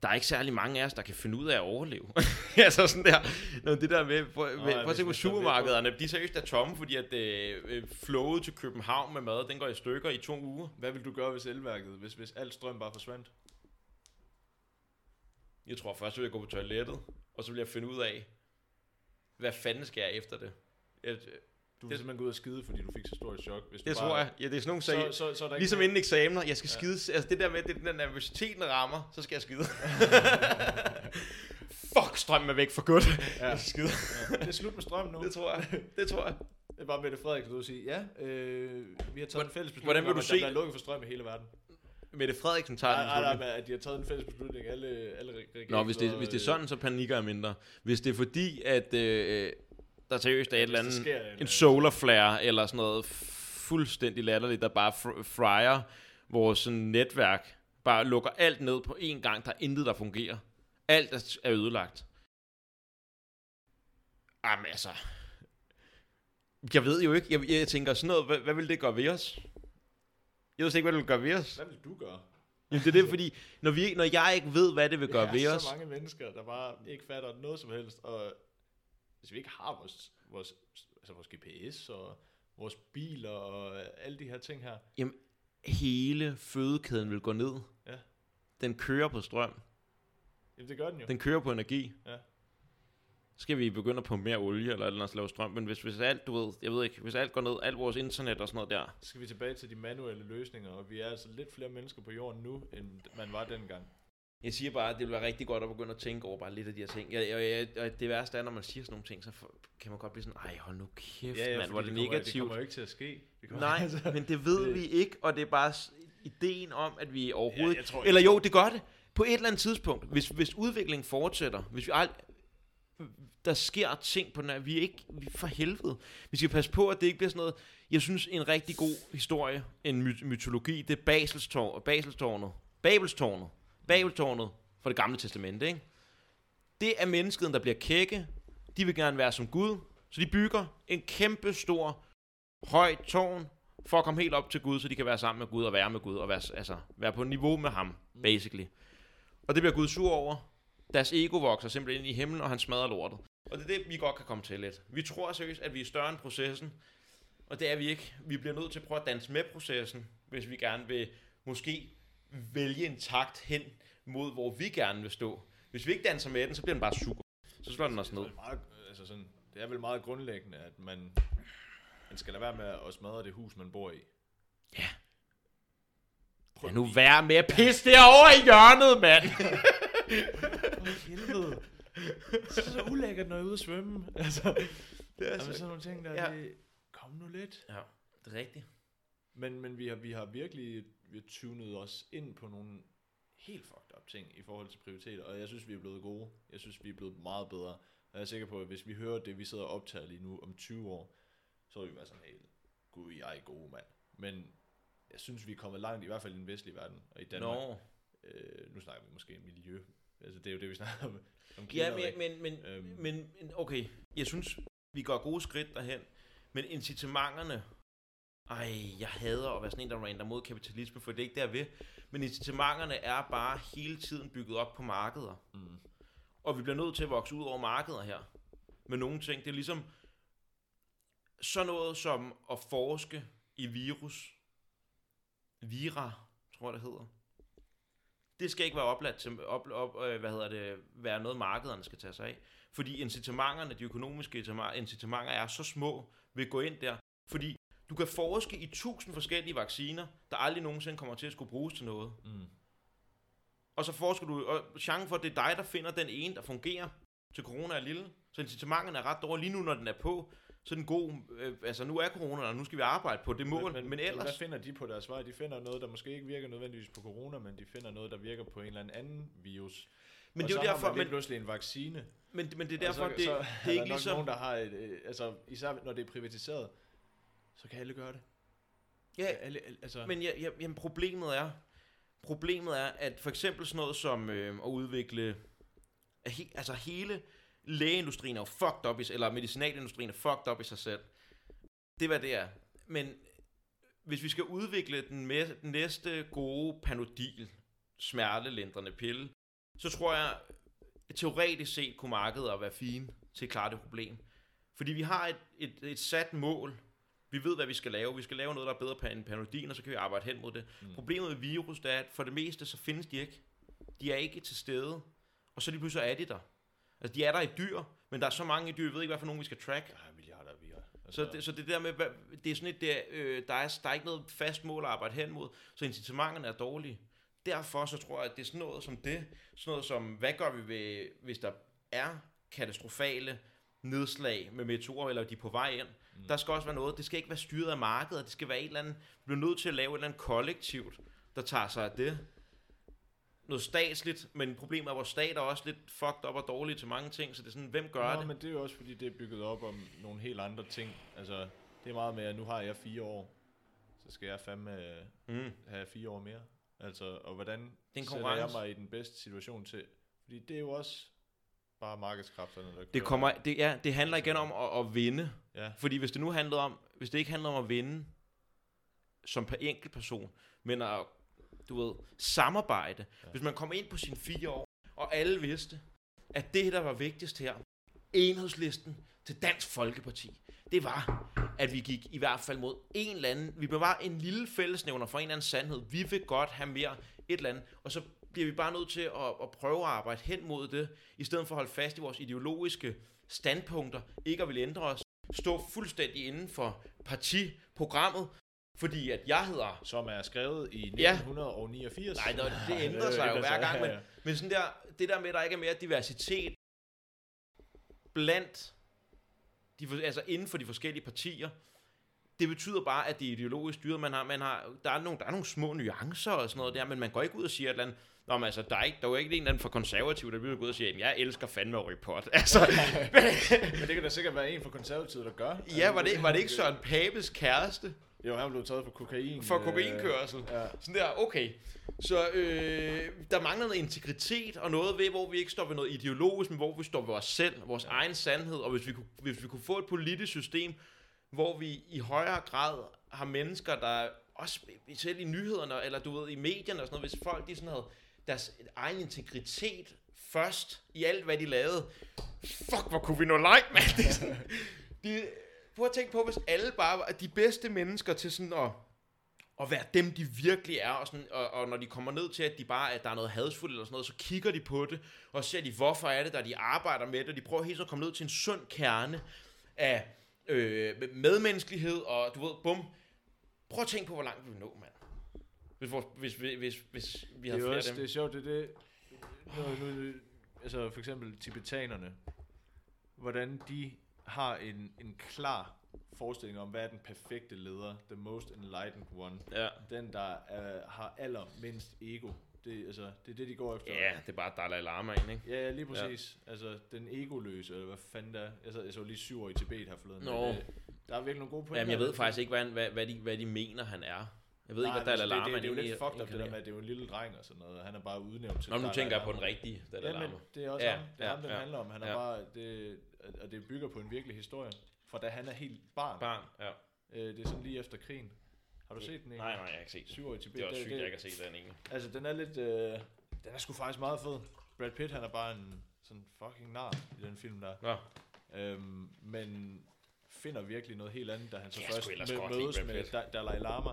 der er ikke særlig mange af os, der kan finde ud af at overleve. altså sådan der, Nå, det der med, prøv, med, prøv at se på er supermarkederne, de er seriøst er tomme, fordi at øh, øh, flowet til København med mad, den går i stykker i to uger. Hvad vil du gøre, hvis elværket, hvis, hvis alt strøm bare forsvandt? Jeg tror først, vil jeg gå på toilettet, og så vil jeg finde ud af, hvad fanden skal jeg efter det? Jeg, Du vil simpelthen gå ud og skide, fordi du fik så stort et chok. Hvis du det bare, tror jeg. Ja, det er sådan nogle sager. Så, så, så er der Ligesom ikke inden eksamener, jeg skal Ja. skide, altså det der med, det den nervøsiteten rammer, så skal jeg skide. Fuck, strømmen er væk for godt. Ja. Jeg skal skide. Ja, det er slut med strøm nu. Det tror jeg. Det tror jeg. Det er bare Mette Frederiksen, du vil sige, ja, øh, vi har taget Hvordan- en fælles beslutning hvordan vil om, du at se- der bliver lukket for strøm i hele verden. Mette Frederiksen tager Nej, den nej, nej, at de har taget en fælles beslutning, alle, alle regeringer. Nå, hvis det, hvis det er sådan, så panikker jeg mindre. Hvis det er fordi, at øh, der seriøst er et eller andet, en, solar flare, eller sådan noget fuldstændig latterligt, der bare fr- fryer vores sådan, netværk, bare lukker alt ned på én gang, der er intet, der fungerer. Alt er- er ødelagt. Jamen altså, jeg ved jo ikke, jeg, jeg tænker sådan noget, hvad, hvad vil det gøre ved os? Jeg ved ikke, hvad det vil gøre ved os. Hvad vil du gøre? Jamen, det er det, fordi når, vi, når jeg ikke ved, hvad det vil gøre der ved er os, så mange mennesker, der bare ikke fatter noget som helst, og hvis vi ikke har vores, vores, altså vores GPS og vores biler og alle de her ting her, hele fødekæden vil gå ned. Ja. Den kører på strøm. jamen det gør den jo. Den kører på energi. Ja. Skal vi begynde at pumpe mere olie eller eller andet lave strøm. Men hvis, hvis alt, du ved, jeg ved ikke, hvis alt går ned, alt vores internet og sådan noget der. Så skal vi tilbage til de manuelle løsninger, og vi er altså lidt flere mennesker på jorden nu, end man var dengang. Jeg siger bare, at det vil være rigtig godt at begynde at tænke over bare lidt af de her ting. Jeg, jeg, jeg, og det værste er, når man siger sådan nogle ting, så for, kan man godt blive sådan, ej hold nu kæft, ja, ja, mand, hvor er det, fordi kommer, det negativt. kommer jo ikke til at ske. Det kommer, Nej, altså, men det ved det- vi ikke, og det er bare ideen om, at vi overhovedet... Ja, jeg tror- eller jeg jo, tror- det gør det. På et eller andet tidspunkt, hvis, hvis udviklingen fortsætter, hvis vi ald- der sker ting på den her, vi er ikke, vi for helvede. Vi skal passe på, at det ikke bliver sådan noget, jeg synes en rigtig god historie, en my- mytologi, det er Baselstårn, Baselstårnet, Babelstårnet, Babelstårnet fra det gamle testamente, ikke? Det er mennesket, der bliver kække, de vil gerne være som Gud, så de bygger en kæmpe stor, høj tårn, for at komme helt op til Gud, så de kan være sammen med Gud og være med Gud, og være, altså, være på niveau med ham, basically. Og det bliver Gud sur over. Deres ego vokser simpelthen ind i himlen, og han smadrer lortet. Og det er det, vi godt kan komme til lidt. Vi tror seriøst, at vi er større end processen, og det er vi ikke. Vi bliver nødt til at prøve at danse med processen, hvis vi gerne vil måske vælge en takt hen mod, hvor vi gerne vil stå. Hvis vi ikke danser med den, så bliver den bare super. Så slår den os det, ned. er vel meget, altså sådan, det er vel meget grundlæggende, at man, man skal lade være med at smadre det hus, man bor i. Ja. Prøv Ja, nu lige- vær med at pisse derovre i hjørnet, mand! For helvede. Så er det så ulækkert, når jeg er ude at svømme. Altså, det er jamen, sådan nogle ting der, Ja. ja. det, kom nu lidt. Ja, det er rigtigt. Men, men vi, har, vi har virkelig vi har tunet os ind på nogle helt fucked up ting i forhold til prioriteter, og jeg synes, vi er blevet gode. Jeg synes, vi er blevet meget bedre. Og jeg er sikker på, at hvis vi hører det, vi sidder og optager lige nu om 20 år, så vil vi være sådan helt, gud, jeg er gode, mand. Men jeg synes, vi er kommet langt, i hvert fald i den vestlige verden, og i Danmark. Nå. Øh, nu snakker vi måske om miljø. Altså, det er jo det, vi snakker om. om Ja, men, men, men, Øhm. men, men okay, jeg synes, vi går gode skridt derhen, men incitamenterne, ej, jeg hader at være sådan en, der render mod kapitalisme, for det er ikke der ved, men incitamenterne er bare hele tiden bygget op på markeder. Mm. Og vi bliver nødt til at vokse ud over markeder her. Med nogle ting. Det er ligesom sådan noget som at forske i virus. Vira, tror jeg det hedder. Det skal ikke være opladt til, op, op, øh, hvad hedder det, være noget markederne skal tage sig af. Fordi incitamenterne, de økonomiske incitamenter er så små at gå ind der. Fordi du kan forske i tusind forskellige vacciner, der aldrig nogensinde kommer til at skulle bruges til noget. Mm. Og så forsker du, og chancen for, at det er dig, der finder den ene, der fungerer til corona er lille. Så incitamenterne er ret dårlige lige nu, når den er på. Så er den god, øh, altså nu er corona, og nu skal vi arbejde på det mål, men, men, men ellers... Hvad finder de på deres vej? De finder noget, der måske ikke virker nødvendigvis på corona, men de finder noget, der virker på en eller anden virus. Men og det er jo derfor, man men, pludselig en vaccine. men, men det er derfor, så, det, så det er ikke ligesom... nogen, der har et, øh, altså især når det er privatiseret, så kan alle gøre det. Ja, Alle, altså, Men ja, ja, jamen, problemet er, problemet er, at for eksempel sådan noget som øh, at udvikle, he, altså hele lægeindustrien er jo fucked up, i, eller medicinalindustrien er fucked up i sig selv. Det er, hvad det er. Men hvis vi skal udvikle den, med, den næste gode panodil, smertelindrende pille, så tror jeg, teoretisk set kunne markedet være fine til at klare det problem. Fordi vi har et, et, et sat mål. Vi ved, hvad vi skal lave. Vi skal lave noget, der er bedre end panodin, og så kan vi arbejde hen mod det. Mm. Problemet med virus, det er, at for det meste, så findes de ikke. De er ikke til stede. Og så lige pludselig er de der. Altså, de er der i dyr, men der er så mange i dyr, vi ved ikke, hvad for nogen vi skal track. der er milliarder af virer. Altså, Så det, så det der med, det er sådan et, det er, øh, der, er, der er ikke noget fast mål at arbejde hen mod, så incitamenterne er dårlige. Derfor så tror jeg, at det er sådan noget som det, sådan noget som, hvad gør vi, ved, hvis der er katastrofale nedslag med meteorer, eller de er på vej ind. Mm. Der skal også være noget, det skal ikke være styret af markedet, det skal være et eller andet, vi bliver nødt til at lave et eller andet kollektivt, der tager sig af det. Noget statsligt, men problemet er, vores stat er også lidt fucked up og dårlige til mange ting, så det er sådan, hvem gør Nå, det? men det er jo også fordi, det er bygget op om nogle helt andre ting. Altså, det er meget med, at nu har jeg fire år, så skal jeg fandme Mm. have fire år mere. Altså, og hvordan en sætter jeg mig i den bedste situation til? Fordi det er jo også bare markedskræfterne, der Det, kommer, det, ja, det handler igen om at, at vinde. Ja, Fordi hvis det nu handlede om, hvis det ikke handler om at vinde som per enkelt person, men at, du ved, samarbejde. Hvis man kom ind på sine fire år, og alle vidste, at det, der var vigtigst her, enhedslisten til Dansk Folkeparti, det var, at vi gik i hvert fald mod en eller anden, vi blev bare en lille fællesnævner for en eller anden sandhed. Vi vil godt have mere et eller andet, og så bliver vi bare nødt til at, at prøve at arbejde hen mod det, i stedet for at holde fast i vores ideologiske standpunkter, ikke at ville ændre os, stå fuldstændig inden for partiprogrammet, fordi at jeg hedder som er skrevet i Ja. 1989. Nej, det, det ændrer sig jo hver gang, men, men sådan der, det der med, at der ikke er mere diversitet blandt, de, for- altså inden for de forskellige partier, det betyder bare, at det er ideologisk styret. Man har, man har, der, er nogle, der er nogle små nuancer og sådan noget der, men man går ikke ud og siger et eller andet, Nå, men altså, der er, ikke, der er jo ikke en eller anden for konservativ, der vil gå ud og sige, at jeg elsker fandme pot. Altså, Men det kan da sikkert være en fra konservativet, der gør. ja, var det, var det ikke Søren Papes kæreste Jo, han blev taget for kokain. for øh, kokainkørsel? Ja. Sådan der, okay. Så øh, der mangler noget integritet og noget ved, hvor vi ikke står ved noget ideologisk, men hvor vi står ved os selv, vores egen sandhed. Og hvis vi, kunne, hvis vi kunne få et politisk system, hvor vi i højere grad har mennesker, der også selv i nyhederne, eller du ved, i medierne og sådan noget, hvis folk de sådan havde deres egen integritet først i alt, hvad de lavede. Fuck, hvor kunne vi nå langt, mand. Det er sådan, de, prøv at tænke på, hvis alle bare var de bedste mennesker til sådan at at være dem, de virkelig er, og, sådan, og, og når de kommer ned til, at de bare, at der er noget hadfuldt eller sådan noget, så kigger de på det, og ser de, hvorfor er det, der de arbejder med det, og de prøver helt så at komme ned til en sund kerne af øh, medmenneskelighed, og du ved, bum. Prøv at tænke på, hvor langt vi vil nå, mand. Hvis, hvis, hvis, hvis, hvis vi Det jo flere også, af det dem. er sjovt, det er det. Nu, nu, altså for eksempel tibetanerne. Hvordan de har en, en klar forestilling om, hvad er den perfekte leder, the most enlightened one. Ja. Den, der er, har allermindst ego. Det, altså, det er det, de går efter. ja, det er bare Dalai Lama ind, ikke? Ja, lige præcis. Ja. Altså, den egoløse, eller hvad fanden der er. Jeg så, jeg så lige syv år i Tibet her forleden. Nå. men, øh, Der er virkelig nogle gode pointer. Jamen, jeg ved faktisk ikke, hvad, hvad, hvad, de, hvad de mener, han er. Jeg ved Nej, ikke, hvad Dalai altså, Lama det, det, det, er jo lidt fucked up, det der med, at det er jo en lille dreng og sådan noget. og Han er bare udnævnt til Nå, nu tænker jeg på den rigtige Dalai Lama. det er også ja, ham. Det er ja, ham, den ja. handler om. Han er Ja. bare, det, og det bygger på en virkelig historie. Fra da han er helt barn. Barn, ja. Øh, det er sådan lige efter krigen. Har du set den egentlig? Nej, nej, jeg har ikke set Syv år i Tibet. Det er også sygt, det, jeg ikke har set den egentlig. Altså, den er lidt... Øh, den er sgu faktisk meget fed. Brad Pitt, han er bare en sådan fucking nar i den film der. Nå. Øhm, men finder virkelig noget helt andet, da han så Jeg først mø- mødes med. Da- Dalai Lama.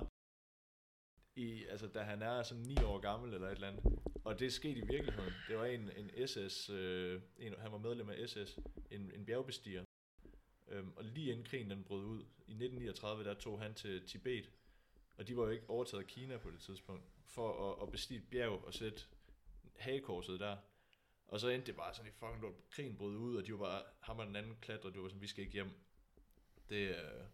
I, altså, da han er sådan 9 år gammel eller et eller andet. Og det skete i virkeligheden. Det var en, en SS, øh, en, han var medlem af SS, en, en bjergbestiger. Øhm, og lige inden krigen den brød ud, i 1939, der tog han til Tibet. Og de var jo ikke overtaget af Kina på det tidspunkt, for at, at bestige et bjerg og sætte hagekorset der. Og så endte det bare sådan i fucking lort. Krigen brød ud, og de var bare, ham og den anden klatre, det var sådan, vi skal ikke hjem. Det, øh,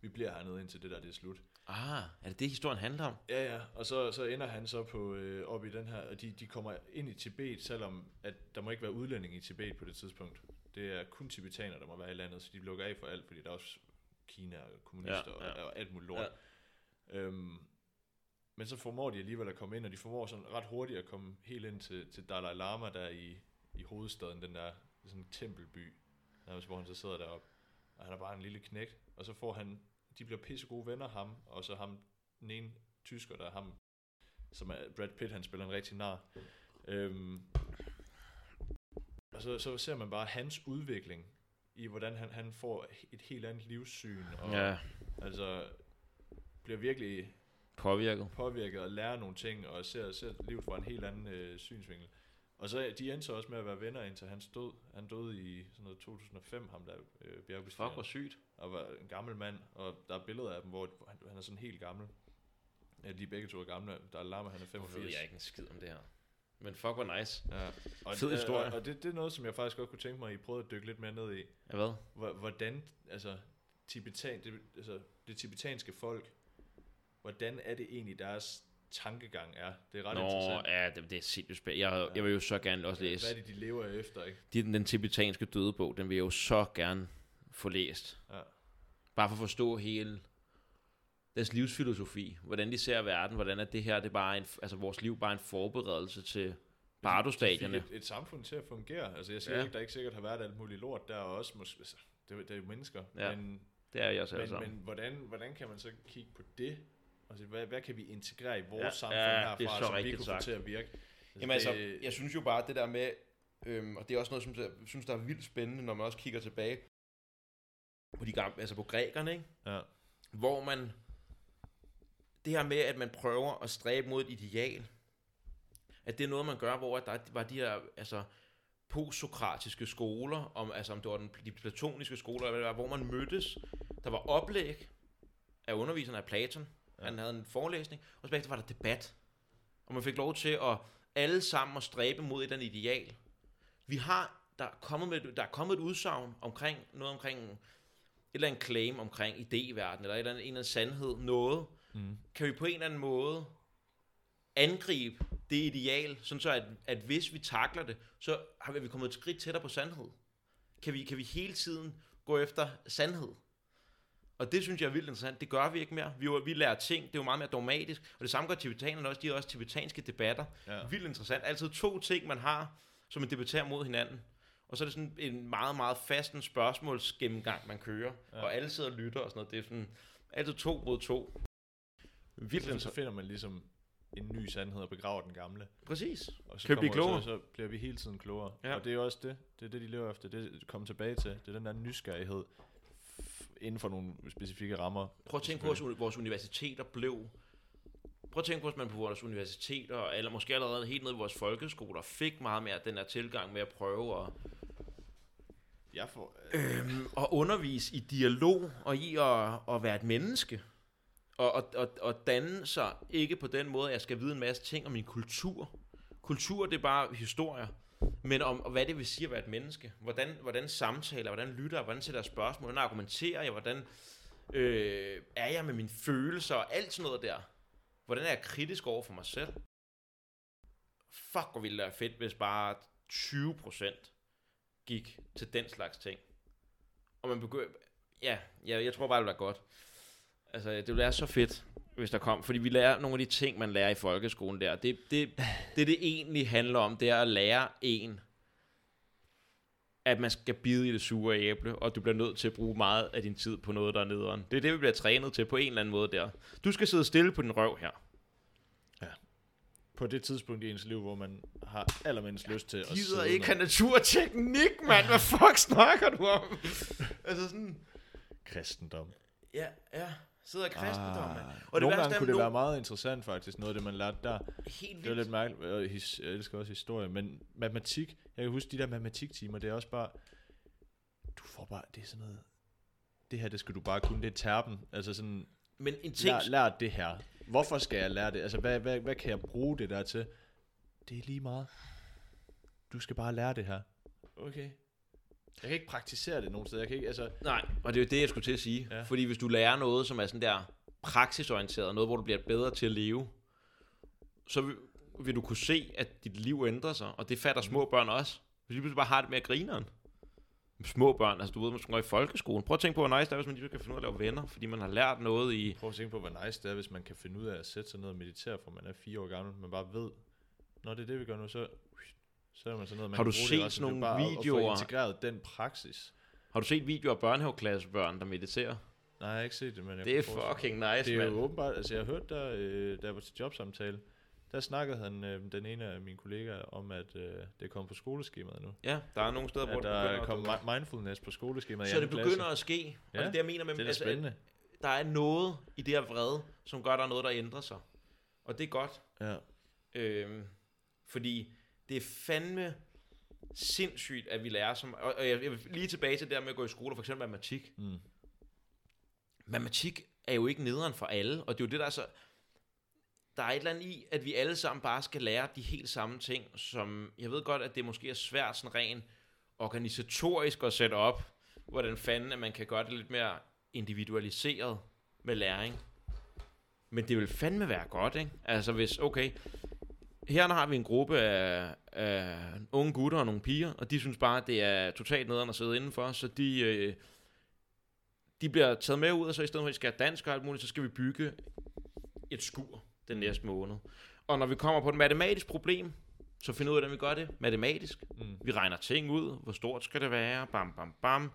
vi bliver hernede indtil det der, det er slut. Ah, er det det, historien handler om? Ja, ja, og så, så ender han så på, øh, op i den her, og de, de kommer ind i Tibet, selvom at der må ikke være udlænding i Tibet på det tidspunkt. Det er kun tibetaner, der må være i landet, så de lukker af for alt, fordi der er også Kina og kommunister Ja, ja. Og, og alt muligt lort. Ja. Øhm, men så formår de alligevel at komme ind, og de formår sådan ret hurtigt at komme helt ind til, til Dalai Lama, der i, i hovedstaden, den der sådan tempelby, nærmest, hvor han så sidder deroppe. Og han er bare en lille knægt, og så får han, de bliver pisse gode venner, ham, og så ham, den ene tysker, der er ham, som er Brad Pitt, han spiller en rigtig nar. Øhm, og så, så ser man bare hans udvikling, i hvordan han, han får et helt andet livssyn, og Ja, altså bliver virkelig påvirket. påvirket og lærer nogle ting, og ser, ser livet fra en helt anden øh, synsvinkel. Og så de endte så også med at være venner indtil han stod. Han døde i sådan noget 2005, ham der øh, bjergbestigeren. Fuck, hvor sygt. Og var en gammel mand, og der er billeder af dem, hvor han, han er sådan helt gammel. Ja, de er begge to er gamle. Der er Lama, han er Nu 85. ved jeg ikke en skid om det her. Men fuck, hvor nice. Ja. Og, Fed historie. Og, og det, det er noget, som jeg faktisk godt kunne tænke mig, at I prøvede at dykke lidt mere ned i. Ja, hvad? Hvor- Hvordan, altså, tibetan, det, altså, det tibetanske folk, hvordan er det egentlig deres tankegang er? Det er ret Nå, interessant. ja, det, det er sindssygt spændende. Jeg, jeg vil jo så gerne også læse. Hvad er det, de lever efter, ikke? De, den tibetanske dødebog, den vil jeg jo så gerne få læst. Ja. Bare for at forstå hele deres livsfilosofi. Hvordan de ser verden. Hvordan er det her, det er bare en, altså vores liv bare en forberedelse til Bardo-stadierne. Et, et samfund til at fungere. Altså, jeg siger Ja. ja. ikke, der ikke sikkert har været alt muligt lort. Der er også måske, altså, det, det er jo mennesker. Ja, men, Det er jeg også men, men hvordan, hvordan kan man så kigge på det? Altså, hvad, hvad kan vi integrere i vores Ja, samfund ja, herfra, det er så som vi rigtigt kunne sagt. få til at virke? Jamen altså, det- jeg synes jo bare, det der med, øhm, og det er også noget, som jeg synes, der er vildt spændende, når man også kigger tilbage på de gamle, altså på grækerne, ikke? Ja. hvor man, det her med, at man prøver at stræbe mod et ideal, at det er noget, man gør, hvor der var de her, altså, postsokratiske skoler, om, altså om det var den, de platoniske skoler, eller hvad det var, hvor man mødtes, der var oplæg af underviserne af Platon, ja. han havde en forelæsning, og så bagefter var der debat, og man fik lov til at alle sammen at stræbe mod et eller andet ideal. Vi har, der er kommet, med, der er kommet et udsagn omkring, noget omkring et eller andet claim omkring idéverden, eller et eller andet, en eller anden sandhed, noget, Mm. kan vi på en eller anden måde angribe det ideal, sådan så at, at hvis vi takler det, så har vi kommet et skridt tættere på sandhed. Kan vi, kan vi hele tiden gå efter sandhed? Og det synes jeg er vildt interessant. Det gør vi ikke mere. Vi, jo- vi lærer ting. Det er jo meget mere dogmatisk. Og det samme gør tibetanerne også. De har også tibetanske debatter. Ja. Vildt interessant. Altid to ting, man har, som man debatterer mod hinanden. Og så er det sådan en meget, meget fast en spørgsmålsgennemgang, man kører. Ja. Og alle sidder og lytter og sådan noget. Det er sådan altid to mod to. Vildt Så, så finder man ligesom en ny sandhed og begraver den gamle. Præcis. Og så, Kan vi blive klogere? Så, så bliver vi hele tiden klogere. Ja. Og det er også det. Det er det, de lever efter. Det er det, komme tilbage til. Det er den der nysgerrighed inden for nogle specifikke rammer. Prøv at tænke på, at vores- universiteter blev... Prøv at tænke på, at man på vores universiteter, eller måske allerede helt ned i vores folkeskoler, fik meget mere den her tilgang med at prøve at, Jeg får... øhm, at undervise i dialog og i at, at være et menneske. Og, og, og, og danne sig ikke på den måde, at jeg skal vide en masse ting om min kultur. Kultur, det er bare historier. Men om og hvad det vil sige at være et menneske. Hvordan, hvordan samtaler, hvordan lytter hvordan sætter jeg spørgsmål, hvordan argumenterer jeg, hvordan øh, er jeg med mine følelser og alt sådan noget der. Hvordan er jeg kritisk over for mig selv? Fuck, hvor ville det være fedt, hvis bare 20% gik til den slags ting. Og man begynder... Ja, jeg, jeg tror bare, det ville være godt. Altså, det ville være så fedt, hvis der kom. Fordi vi lærer nogle af de ting, man lærer i folkeskolen der. Det, det, det, det egentlig handler om, det er at lære en, at man skal bide i det sure æble, og du bliver nødt til at bruge meget af din tid på noget, der er nederen. Det er det, vi bliver trænet til på en eller anden måde der. Du skal sidde stille på din røv her. Ja. på det tidspunkt i ens liv, hvor man har allermindst lyst til at gider sidde ikke med have naturteknik, mand. Hvad fuck snakker du om? altså sådan... kristendom. Ja, ja. Sidder kristendom, mand. Ah. Og det Nogle gange kunne det no- være meget interessant faktisk, noget af det, man lærte der. Helt Det var lidt mærkeligt. his- Jeg elsker også historie, men matematik, jeg kan huske de der matematiktimer, det er også bare, du får bare, det er sådan noget, det her, det skal du bare kunne, det er terpen. Altså sådan, Men en ting... lær, lær det her. Hvorfor skal jeg lære det? Altså, hvad, hvad, hvad kan jeg bruge det der til? Det er lige meget. Du skal bare lære det her. Okay. Jeg kan ikke praktisere det nogen steder. Jeg kan ikke, altså, Nej, og det er jo det, jeg skulle til at sige. Ja. Fordi hvis du lærer noget, som er sådan der praksisorienteret, noget, hvor du bliver bedre til at leve, så vil, vil du kunne se, at dit liv ændrer sig, og det fatter små børn også. Hvis de pludselig bare har det med grineren. Små børn, altså du ved, man skal gå i folkeskolen. Prøv at tænke på, hvor nice det er, hvis man lige kan finde ud af at lave venner, fordi man har lært noget i... prøv at tænke på, hvor nice det er, hvis man kan finde ud af at sætte sig ned og meditere, fra man er fire år gammel, man bare ved, når det er det, vi gør nu, så, så er man sådan noget, man Har kan du bruge set det livet. nogle bare at- videoer? At få integreret den praksis. Har du set videoer af børnehaveklassebørn, der mediterer? Nej, jeg har ikke set det, men jeg Det er fucking nice, Det er jo mand. åbenbart, altså jeg har hørt der, øh, da jeg var til jobsamtale, der snakkede han, øh, den ene af mine kollegaer, om at øh, det kommet på skoleskemaet nu. Ja, der er nogle steder, hvor At der er at kommet mi- mindfulness på skoleskemaet i Så det begynder klasse. at ske. Og Ja, det er det, jeg mener med, Det er altså, at spændende. der er noget i det her vrede, som gør, at der er noget, der ændrer sig. Og det er godt. Ja. Øhm, fordi det er fandme sindssygt, at vi lærer som... Og, og jeg, jeg vil lige tilbage til det der med at gå i skole, for eksempel matematik. Mm. Matematik er jo ikke nederen for alle, og det er jo det, der er så... Der er et eller andet i, at vi alle sammen bare skal lære de helt samme ting, som... Jeg ved godt, at det måske er svært sådan rent organisatorisk at sætte op, hvordan fanden at man kan gøre det lidt mere individualiseret med læring. Men det vil fandme være godt, ikke? Altså hvis, okay, her har vi en gruppe af, af unge gutter og nogle piger, og de synes bare, at det er totalt nederen at sidde indenfor, så de, øh, de bliver taget med ud, og så i stedet for, at vi skal have dansk og alt muligt, så skal vi bygge et skur den næste måned. Og når vi kommer på et matematisk problem, så finder ud af, hvordan vi gør det matematisk. Mm. Vi regner ting ud, hvor stort skal det være, bam, bam, bam.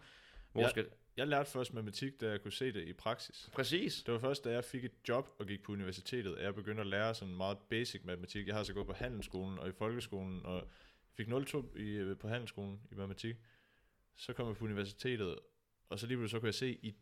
Hvor Ja. skal Jeg lærte først matematik, da jeg kunne se det i praksis. Præcis. Det var først, da jeg fik et job og gik på universitetet, at jeg begyndte at lære sådan meget basic matematik. Jeg har så gået på handelsskolen og i folkeskolen, og fik 0,2 i, øh, på handelsskolen i matematik. Så kom jeg på universitetet, og så lige pludselig så kunne jeg se, i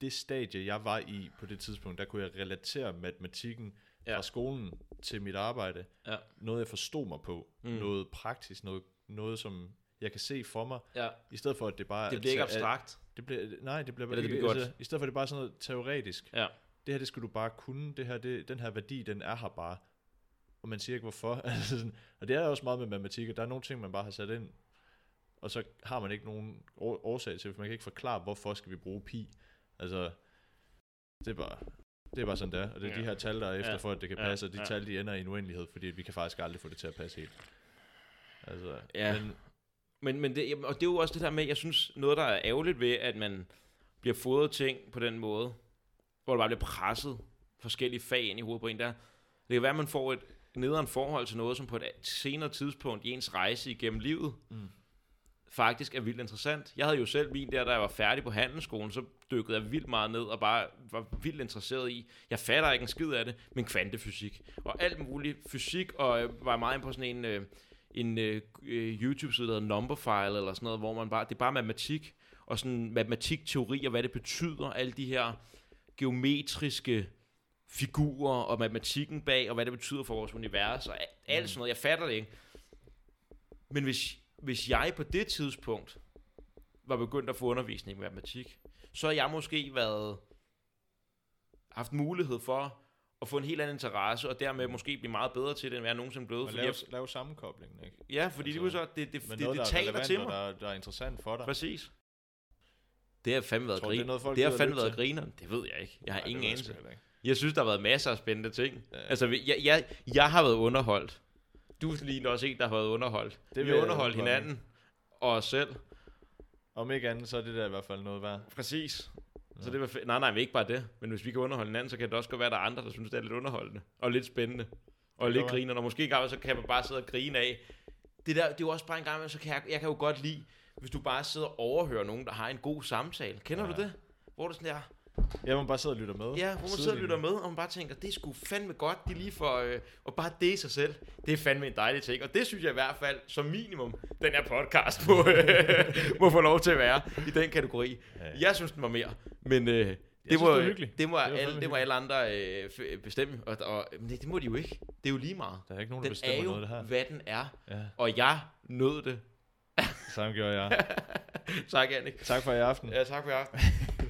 det stadie, jeg var i på det tidspunkt, der kunne jeg relatere matematikken Ja. fra skolen til mit arbejde. Ja. Noget, jeg forstod mig på. Mm. Noget praktisk, noget, noget, som jeg kan se for mig, Ja, i stedet for, at det bare det er bliver ikke at- abstrakt. det bliver, nej, det bliver Eller det bliver altså, I stedet for, at det er bare sådan noget teoretisk. Ja. Det her, det skal du bare kunne. Det her, det, den her værdi, den er her bare. Og man siger ikke, hvorfor. Altså sådan, og det er også meget med matematik, at der er nogle ting, man bare har sat ind, og så har man ikke nogen år- årsag til, for man kan ikke forklare, hvorfor skal vi bruge pi. Altså, det er bare, det er bare sådan, det er. Og det er Ja. de her tal, der er efter, Ja. for at det kan Ja. passe, og de Ja. tal, de ender i en uendelighed, fordi vi kan faktisk aldrig få det til at passe helt. Altså, Ja. men, Men, men det, og det er jo også det der med, jeg synes, noget der er ærgerligt ved, at man bliver fodret ting på den måde, hvor der bare bliver presset forskellige fag ind i hovedet på en der. Det kan være, at man får et nederen forhold til noget, som på et senere tidspunkt i ens rejse igennem livet, Mm. faktisk er vildt interessant. Jeg havde jo selv min der, da jeg var færdig på handelsskolen, så dykkede jeg vildt meget ned og bare var vildt interesseret i, jeg fatter ikke en skid af det, men kvantefysik. Og alt muligt fysik, og øh, var meget på sådan en, øh, en øh, øh, YouTube-side, der hedder Numberphile, eller sådan noget, hvor man bare, det er bare matematik, og sådan matematikteori, og hvad det betyder, alle de her geometriske figurer, og matematikken bag, og hvad det betyder for vores univers, og alt, alt sådan noget, jeg fatter det ikke. Men hvis, hvis jeg på det tidspunkt var begyndt at få undervisning i matematik, så har jeg måske været haft mulighed for at få en helt anden interesse, og dermed måske blive meget bedre til det, end jeg nogensinde blevet. og lave, jeg, lave sammenkoblingen, ikke? ja, fordi altså, det, er så, det, det, det, noget, det, er taler relevant, til og mig. der, der er interessant for dig. Præcis. Det har fandme været Tror du, det noget, Det har fandme været griner. Det ved jeg ikke. Jeg har Nej, ingen anelse. Jeg synes, der har været masser af spændende ting. Ja. Altså, jeg, jeg, jeg har været underholdt. Du ligner også en, der har været underholdt. Det vi har underholdt hinanden og os selv. Om ikke andet, så er det der i hvert fald noget værd. Præcis. Så det var fe- nej, nej, men ikke bare det. Men hvis vi kan underholde hinanden, så kan det også godt være, at der er andre, der synes, det er lidt underholdende. Og lidt spændende. Og lidt godt griner. Og måske ikke så kan man bare sidde og grine af. Det, der, det er jo også bare en gang, så kan jeg, jeg kan jo godt lide, hvis du bare sidder og overhører nogen, der har en god samtale. Kender Ja. du det? Hvor du sådan der, Ja, man bare sidder og lytter med. Ja, hvor man sidder og lytter med, og man bare tænker, det er sgu fandme godt, de lige får, øh, og bare det i sig selv, det er fandme en dejlig ting, og det synes jeg i hvert fald, som minimum, den her podcast må, øh, må få lov til at være i den kategori. Ja. Jeg synes, den var mere, men øh, det, synes, må, det det, må, Det var alle, det må alle andre øh, bestemme, og, og men det, det må de jo ikke. Det er jo lige meget. Der er ikke nogen, der Den bestemmer er jo, noget det her. hvad den er, Ja, og jeg nød det. sådan gjorde jeg. tak, Annik. tak for i aften. Ja, tak for jer.